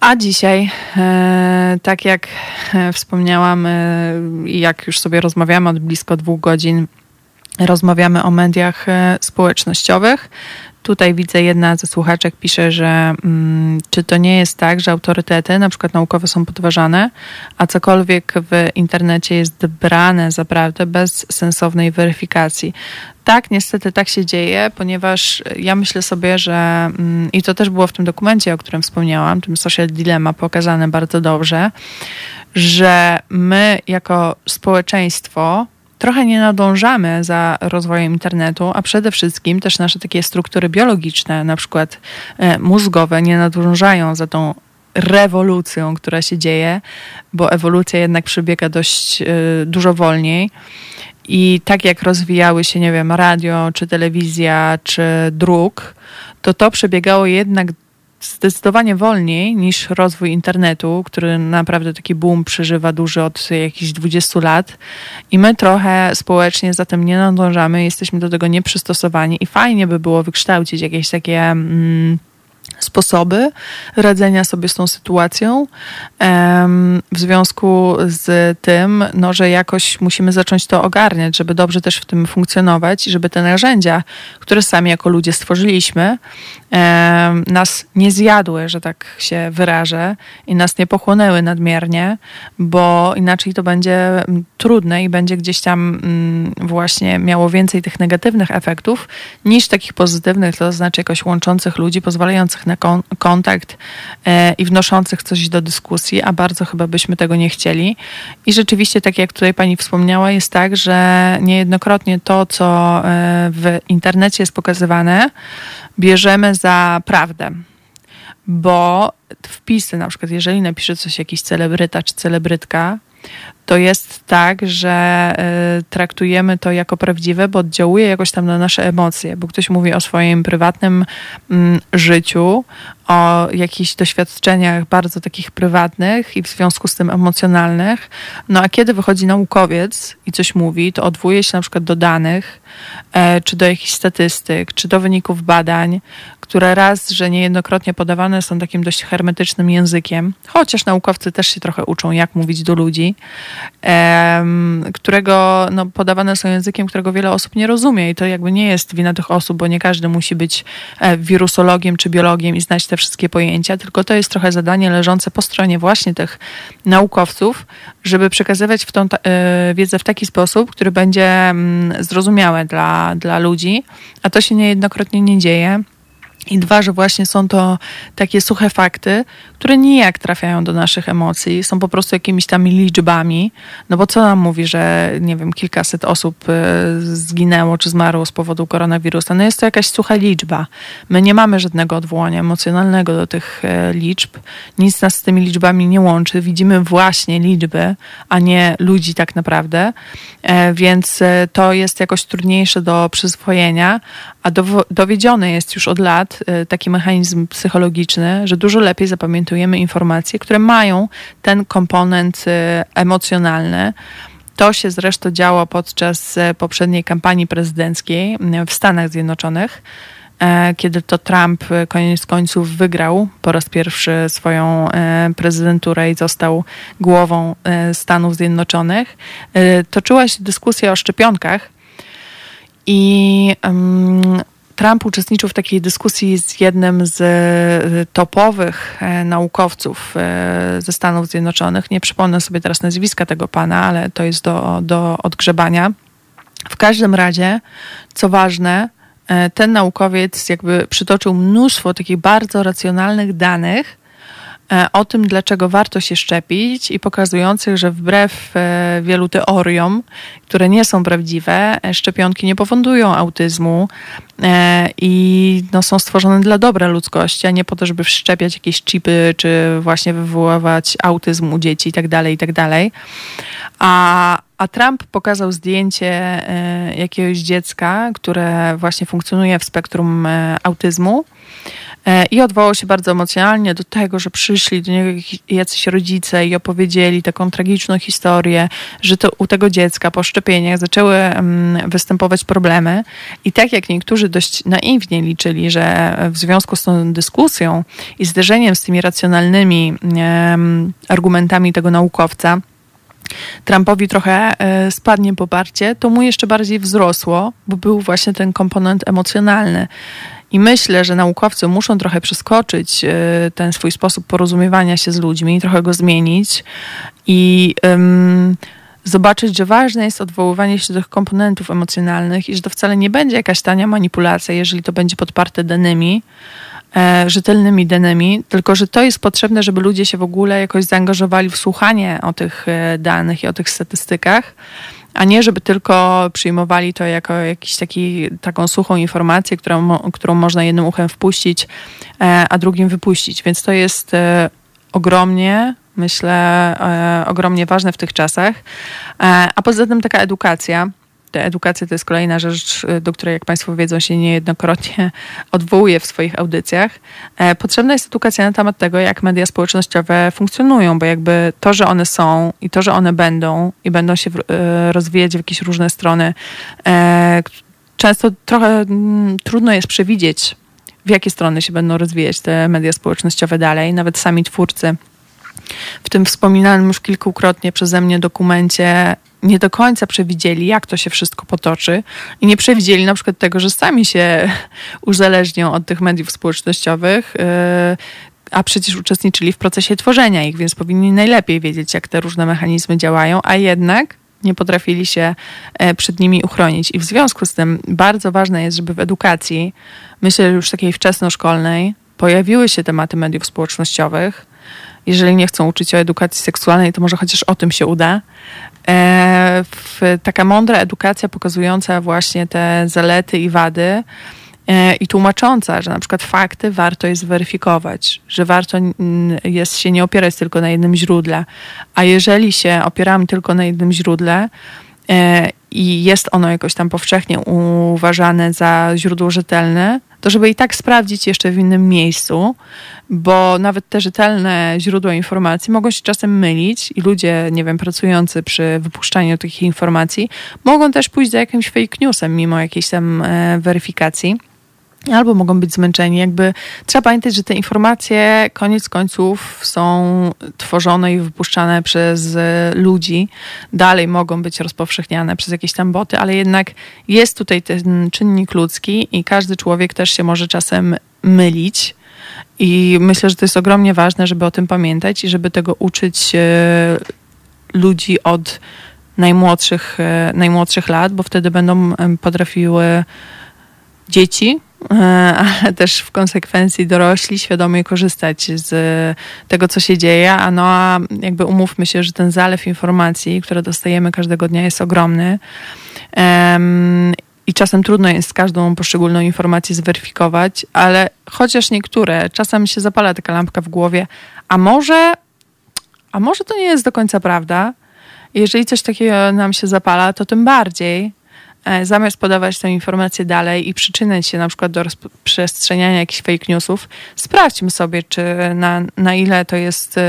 A dzisiaj, e, tak jak e, wspomniałam e, jak już sobie rozmawiamy od blisko dwóch godzin, rozmawiamy o mediach społecznościowych. Tutaj widzę, jedna ze słuchaczek pisze, że mm, czy to nie jest tak, że autorytety, na przykład naukowe, są podważane, a cokolwiek w internecie jest brane za prawdę bez sensownej weryfikacji. Tak, niestety tak się dzieje, ponieważ ja myślę sobie, że mm, i to też było w tym dokumencie, o którym wspomniałam, tym Social Dilemma pokazane bardzo dobrze, że my jako społeczeństwo trochę nie nadążamy za rozwojem internetu, a przede wszystkim też nasze takie struktury biologiczne, na przykład e, mózgowe, nie nadążają za tą rewolucją, która się dzieje, bo ewolucja jednak przebiega dość e, dużo wolniej. I tak jak rozwijały się, nie wiem, radio, czy telewizja, czy druk, to to przebiegało jednak zdecydowanie wolniej niż rozwój internetu, który naprawdę taki boom przeżywa duży od jakichś 20 lat. I my trochę społecznie za tym nie nadążamy, jesteśmy do tego nieprzystosowani i fajnie by było wykształcić jakieś takie... Mm, sposoby radzenia sobie z tą sytuacją. W związku z tym, no, że jakoś musimy zacząć to ogarniać, żeby dobrze też w tym funkcjonować i żeby te narzędzia, które sami jako ludzie stworzyliśmy, nas nie zjadły, że tak się wyrażę, i nas nie pochłonęły nadmiernie, bo inaczej to będzie mm, trudne i będzie gdzieś tam mm, właśnie miało więcej tych negatywnych efektów niż takich pozytywnych, to znaczy jakoś łączących ludzi, pozwalających na kon kontakt e, i wnoszących coś do dyskusji, a bardzo chyba byśmy tego nie chcieli. I rzeczywiście, tak jak tutaj pani wspomniała, jest tak, że niejednokrotnie to, co e, w internecie jest pokazywane, bierzemy za prawdę. Bo wpisy, na przykład, jeżeli napisze coś jakiś celebryta czy celebrytka, to jest tak, że y, traktujemy to jako prawdziwe, bo oddziałuje jakoś tam na nasze emocje, bo ktoś mówi o swoim prywatnym mm, życiu, o jakichś doświadczeniach bardzo takich prywatnych i w związku z tym emocjonalnych. No a kiedy wychodzi naukowiec i coś mówi, to odwołuje się na przykład do danych, e, czy do jakichś statystyk, czy do wyników badań, które raz, że niejednokrotnie podawane są takim dość hermetycznym językiem, chociaż naukowcy też się trochę uczą, jak mówić do ludzi, którego no, podawane są językiem, którego wiele osób nie rozumie i to jakby nie jest wina tych osób, bo nie każdy musi być e, wirusologiem czy biologiem i znać te wszystkie pojęcia, tylko to jest trochę zadanie leżące po stronie właśnie tych naukowców, żeby przekazywać w tą e, wiedzę w taki sposób, który będzie mm, zrozumiały dla, dla ludzi, a to się niejednokrotnie nie dzieje. I dwa, że właśnie są to takie suche fakty, które nijak trafiają do naszych emocji, są po prostu jakimiś tam liczbami. No bo co nam mówi, że nie wiem, kilkaset osób e, zginęło czy zmarło z powodu koronawirusa? No jest to jakaś sucha liczba. My nie mamy żadnego odwołania emocjonalnego do tych e, liczb. Nic nas z tymi liczbami nie łączy. Widzimy właśnie liczby, a nie ludzi tak naprawdę. E, więc to jest jakoś trudniejsze do przyswojenia, a dowiedzione jest już od lat taki mechanizm psychologiczny, że dużo lepiej zapamiętujemy informacje, które mają ten komponent y, emocjonalny. To się zresztą działo podczas y, poprzedniej kampanii prezydenckiej y, w Stanach Zjednoczonych, kiedy to Trump koniec końców wygrał po raz pierwszy swoją prezydenturę i został głową Stanów Zjednoczonych. Toczyła się dyskusja o szczepionkach i Trump uczestniczył w takiej dyskusji z jednym z e, topowych e, naukowców e, ze Stanów Zjednoczonych. Nie przypomnę sobie teraz nazwiska tego pana, ale to jest do, do odgrzebania. W każdym razie, co ważne, ten naukowiec jakby przytoczył mnóstwo takich bardzo racjonalnych danych, o tym, dlaczego warto się szczepić i pokazujących, że wbrew e, wielu teoriom, które nie są prawdziwe, e, szczepionki nie powodują autyzmu i no, są stworzone dla dobra ludzkości, a nie po to, żeby wszczepiać jakieś chipy, czy właśnie wywoływać autyzm u dzieci itd., tak itd. Tak a, a Trump pokazał zdjęcie jakiegoś dziecka, które właśnie funkcjonuje w spektrum autyzmu E, I odwołał się bardzo emocjonalnie do tego, że przyszli do niego jacyś rodzice i opowiedzieli taką tragiczną historię, że to u tego dziecka po szczepieniach zaczęły mm, występować problemy. I tak jak niektórzy dość naiwnie liczyli, że w związku z tą dyskusją i zderzeniem z tymi racjonalnymi argumentami tego naukowca, Trumpowi trochę e, spadnie poparcie, to mu jeszcze bardziej wzrosło, bo był właśnie ten komponent emocjonalny. I myślę, że naukowcy muszą trochę przeskoczyć e, ten swój sposób porozumiewania się z ludźmi, trochę go zmienić i um, zobaczyć, że ważne jest odwoływanie się do tych komponentów emocjonalnych i że to wcale nie będzie jakaś tania manipulacja, jeżeli to będzie podparte danymi, rzetelnymi danymi, tylko że to jest potrzebne, żeby ludzie się w ogóle jakoś zaangażowali w słuchanie o tych e, danych i o tych statystykach a nie żeby tylko przyjmowali to jako jakiś taki, taką suchą informację, którą, którą można jednym uchem wpuścić, e, a drugim wypuścić. Więc to jest e, ogromnie, myślę, e, ogromnie ważne w tych czasach. A poza tym taka edukacja, edukacja to jest kolejna rzecz, y, do której, jak Państwo wiedzą, się niejednokrotnie <laughs> odwołuje w swoich audycjach. E, potrzebna jest edukacja na temat tego, jak media społecznościowe funkcjonują, bo jakby to, że one są i to, że one będą i będą się e, rozwijać w jakieś różne strony, e, często trochę mm, trudno jest przewidzieć, w jakie strony się będą rozwijać te media społecznościowe dalej. Nawet sami twórcy w tym wspominanym już kilkukrotnie przeze mnie dokumencie nie do końca przewidzieli, jak to się wszystko potoczy i nie przewidzieli na przykład tego, że sami się <laughs> uzależnią od tych mediów społecznościowych, yy, a przecież uczestniczyli w procesie tworzenia ich, więc powinni najlepiej wiedzieć, jak te różne mechanizmy działają, a jednak nie potrafili się e, przed nimi uchronić. I w związku z tym bardzo ważne jest, żeby w edukacji, myślę już takiej wczesnoszkolnej, pojawiły się tematy mediów społecznościowych, jeżeli nie chcą uczyć o edukacji seksualnej, to może chociaż o tym się uda. E, taka mądra edukacja pokazująca właśnie te zalety i wady e, i tłumacząca, że na przykład fakty warto jest weryfikować, że warto jest się nie opierać tylko na jednym źródle, a jeżeli się opieramy tylko na jednym źródle, e, i jest ono jakoś tam powszechnie uważane za źródło rzetelne, to żeby i tak sprawdzić jeszcze w innym miejscu, bo nawet te rzetelne źródła informacji mogą się czasem mylić i ludzie, nie wiem, pracujący przy wypuszczaniu takich informacji mogą też pójść za jakimś fake newsem mimo jakiejś tam e, weryfikacji. Albo mogą być zmęczeni. Jakby trzeba pamiętać, że te informacje koniec końców są tworzone i wypuszczane przez ludzi. Dalej mogą być rozpowszechniane przez jakieś tam boty, ale jednak jest tutaj ten czynnik ludzki i każdy człowiek też się może czasem mylić. I myślę, że to jest ogromnie ważne, żeby o tym pamiętać i żeby tego uczyć e, ludzi od najmłodszych, e, najmłodszych lat, bo wtedy będą potrafiły dzieci, ale też w konsekwencji dorośli świadomie korzystać z tego, co się dzieje, a no a jakby umówmy się, że ten zalew informacji, które dostajemy każdego dnia jest ogromny. I czasem trudno jest każdą poszczególną informację zweryfikować, ale chociaż niektóre, czasem się zapala taka lampka w głowie, a może, a może to nie jest do końca prawda. Jeżeli coś takiego nam się zapala, to tym bardziej. E, zamiast podawać tę informację dalej i przyczyniać się na przykład do rozprzestrzeniania jakichś fake newsów, sprawdźmy sobie, czy na, na ile to jest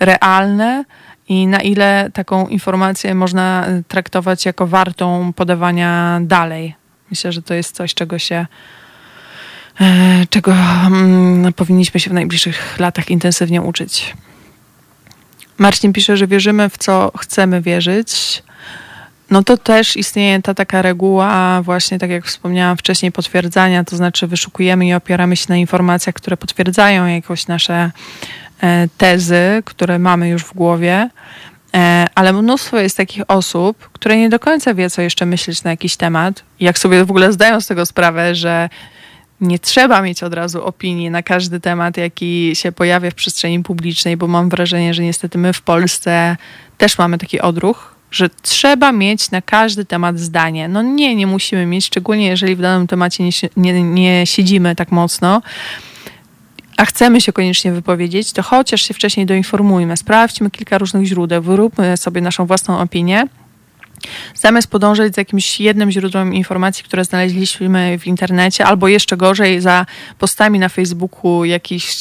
realne i na ile taką informację można traktować jako wartą podawania dalej. Myślę, że to jest coś, czego się e, czego um, powinniśmy się w najbliższych latach intensywnie uczyć. Marcin pisze, że wierzymy w co chcemy wierzyć, no to też istnieje ta taka reguła, właśnie tak jak wspomniałam wcześniej, potwierdzania, to znaczy wyszukujemy i opieramy się na informacjach, które potwierdzają jakoś nasze e, tezy, które mamy już w głowie. E, ale mnóstwo jest takich osób, które nie do końca wie, co jeszcze myśleć na jakiś temat. Jak sobie w ogóle zdają z tego sprawę, że nie trzeba mieć od razu opinii na każdy temat, jaki się pojawia w przestrzeni publicznej, bo mam wrażenie, że niestety my w Polsce też mamy taki odruch, że trzeba mieć na każdy temat zdanie. No nie, nie musimy mieć, szczególnie jeżeli w danym temacie nie, nie, nie siedzimy tak mocno, a chcemy się koniecznie wypowiedzieć, to chociaż się wcześniej doinformujmy, sprawdźmy kilka różnych źródeł, wyróbmy sobie naszą własną opinię. Zamiast podążać za jakimś jednym źródłem informacji, które znaleźliśmy w internecie, albo jeszcze gorzej za postami na Facebooku jakichś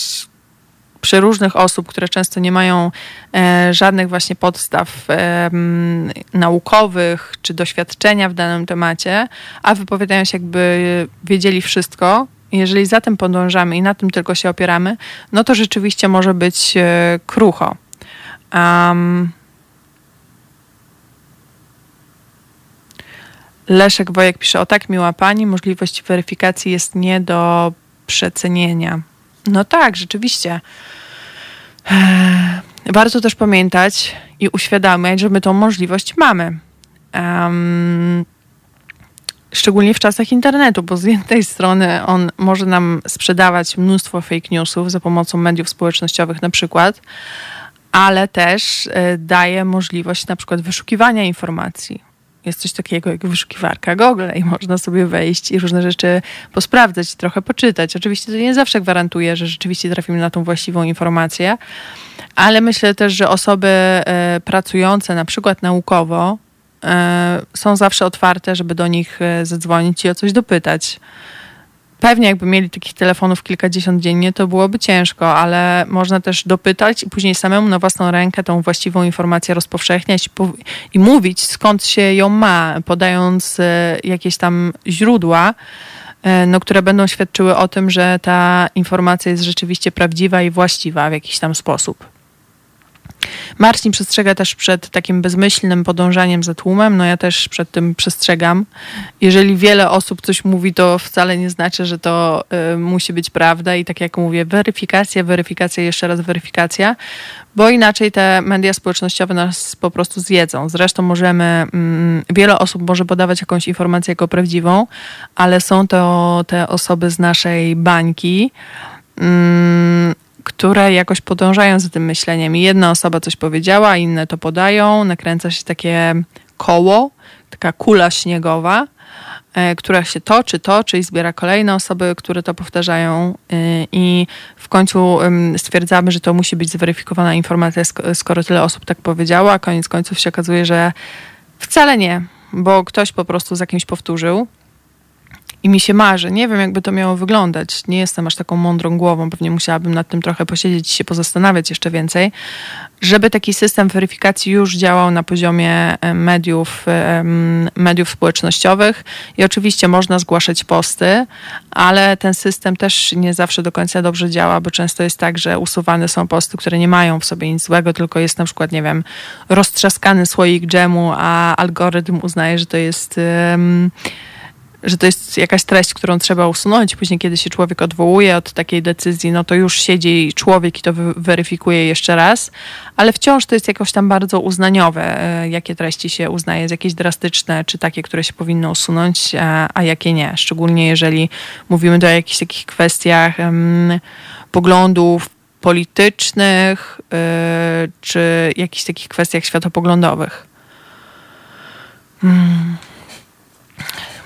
przeróżnych osób, które często nie mają e, żadnych właśnie podstaw e, naukowych czy doświadczenia w danym temacie, a wypowiadają się jakby wiedzieli wszystko. Jeżeli za tym podążamy i na tym tylko się opieramy, no to rzeczywiście może być e, krucho. Um, Leszek Wojek pisze, o tak miła pani, możliwość weryfikacji jest nie do przecenienia. No tak, rzeczywiście. Warto też pamiętać i uświadamiać, że my tą możliwość mamy. Um, szczególnie w czasach internetu, bo z jednej strony on może nam sprzedawać mnóstwo fake newsów za pomocą mediów społecznościowych na przykład, ale też y, daje możliwość na przykład wyszukiwania informacji jest coś takiego jak wyszukiwarka Google i można sobie wejść i różne rzeczy posprawdzać, trochę poczytać. Oczywiście to nie zawsze gwarantuje, że rzeczywiście trafimy na tą właściwą informację, ale myślę też, że osoby e, pracujące na przykład naukowo e, są zawsze otwarte, żeby do nich e, zadzwonić i o coś dopytać. Pewnie jakby mieli takich telefonów kilkadziesiąt dziennie, to byłoby ciężko, ale można też dopytać i później samemu na własną rękę tą właściwą informację rozpowszechniać i mówić, skąd się ją ma, podając e, jakieś tam źródła, e, no, które będą świadczyły o tym, że ta informacja jest rzeczywiście prawdziwa i właściwa w jakiś tam sposób. Marcin przestrzega też przed takim bezmyślnym podążaniem za tłumem. No ja też przed tym przestrzegam. Jeżeli wiele osób coś mówi, to wcale nie znaczy, że to y, musi być prawda. I tak jak mówię, weryfikacja, weryfikacja, jeszcze raz weryfikacja, bo inaczej te media społecznościowe nas po prostu zjedzą. Zresztą możemy, mm, wiele osób może podawać jakąś informację jako prawdziwą, ale są to te osoby z naszej bańki. Mm, które jakoś podążają za tym myśleniem. Jedna osoba coś powiedziała, inne to podają, nakręca się takie koło, taka kula śniegowa, e, która się toczy, toczy i zbiera kolejne osoby, które to powtarzają. E, i w końcu stwierdzamy, że to musi być zweryfikowana informacja, skoro tyle osób tak powiedziała, koniec końców się okazuje, że wcale nie, bo ktoś po prostu za kimś powtórzył i mi się marzy. Nie wiem, jakby to miało wyglądać. Nie jestem aż taką mądrą głową, pewnie musiałabym nad tym trochę posiedzieć i się pozastanawiać jeszcze więcej, żeby taki system weryfikacji już działał na poziomie e, mediów, mediów społecznościowych i oczywiście można zgłaszać posty, ale ten system też nie zawsze do końca dobrze działa, bo często jest tak, że usuwane są posty, które nie mają w sobie nic złego, tylko jest na przykład, nie wiem, roztrzaskany słoik dżemu, a algorytm uznaje, że to jest um, że to jest jakaś treść, którą trzeba usunąć. Później, kiedy się człowiek odwołuje od takiej decyzji, no to już siedzi człowiek i to weryfikuje jeszcze raz, ale wciąż to jest jakoś tam bardzo uznaniowe, e, jakie treści się uznaje, jest jakieś drastyczne, czy takie, które się powinno usunąć, a, a jakie nie. Szczególnie jeżeli mówimy o jakichś takich kwestiach um, poglądów politycznych, yy, czy jakichś takich kwestiach światopoglądowych. Hmm.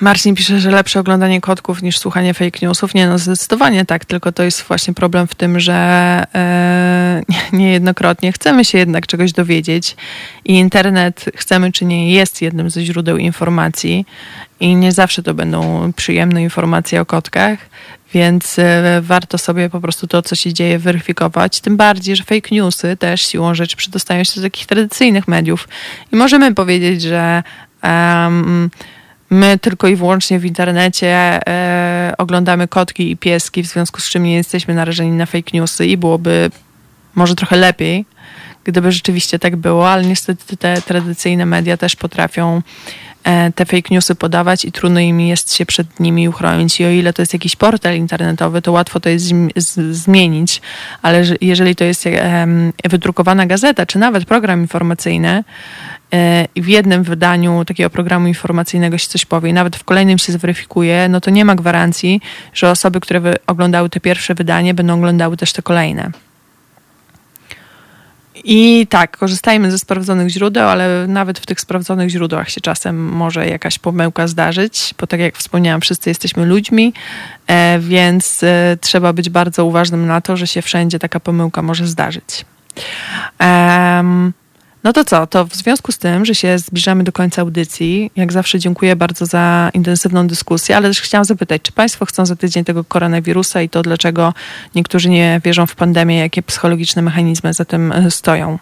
Marcin pisze, że lepsze oglądanie kotków niż słuchanie fake newsów. Nie, no zdecydowanie tak, tylko to jest właśnie problem w tym, że e, niejednokrotnie chcemy się jednak czegoś dowiedzieć i internet, chcemy czy nie, jest jednym ze źródeł informacji i nie zawsze to będą przyjemne informacje o kotkach, więc e, warto sobie po prostu to, co się dzieje, weryfikować. Tym bardziej, że fake newsy też siłą rzeczy przedostają się do takich tradycyjnych mediów i możemy powiedzieć, że My tylko i wyłącznie w internecie e, oglądamy kotki i pieski, w związku z czym nie jesteśmy narażeni na fake newsy i byłoby może trochę lepiej, gdyby rzeczywiście tak było, ale niestety te tradycyjne media też potrafią e, te fake newsy podawać i trudno im jest się przed nimi uchronić. I o ile to jest jakiś portal internetowy, to łatwo to jest zmienić, ale jeżeli to jest wydrukowana gazeta, czy nawet program informacyjny, w jednym wydaniu takiego programu informacyjnego się coś powie, nawet w kolejnym się zweryfikuje, no to nie ma gwarancji, że osoby, które oglądały te pierwsze wydanie, będą oglądały też te kolejne. I tak, korzystajmy ze sprawdzonych źródeł, ale nawet w tych sprawdzonych źródłach się czasem może jakaś pomyłka zdarzyć, bo tak jak wspomniałam, wszyscy jesteśmy ludźmi, e, więc e, trzeba być bardzo uważnym na to, że się wszędzie taka pomyłka może zdarzyć. Um, no to co, to w związku z tym, że się zbliżamy do końca audycji, jak zawsze dziękuję bardzo za intensywną dyskusję, ale też chciałam zapytać, czy Państwo chcą za tydzień tego koronawirusa i to dlaczego niektórzy nie wierzą w pandemię, jakie psychologiczne mechanizmy za tym e, stoją?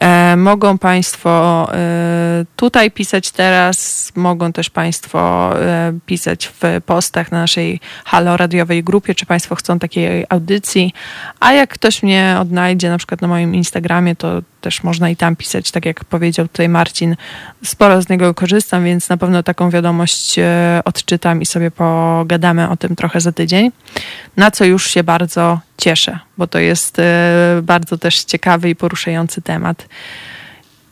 E, mogą Państwo e, tutaj pisać teraz, mogą też Państwo e, pisać w postach na naszej halo radiowej grupie, czy Państwo chcą takiej audycji. A jak ktoś mnie odnajdzie na przykład na moim Instagramie, to też można i tam pisać, tak jak powiedział tutaj Marcin. Sporo z niego korzystam, więc na pewno taką wiadomość odczytam i sobie pogadamy o tym trochę za tydzień. Na co już się bardzo cieszę, bo to jest bardzo też ciekawy i poruszający temat.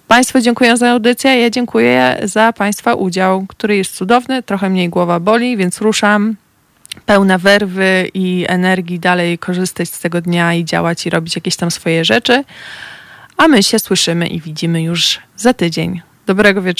Państwu dziękuję za audycję. Ja dziękuję za Państwa udział, który jest cudowny. Trochę mniej głowa boli, więc ruszam pełna werwy i energii dalej korzystać z tego dnia i działać i robić jakieś tam swoje rzeczy. A my się słyszymy i widzimy już za tydzień. Dobrego wieczoru.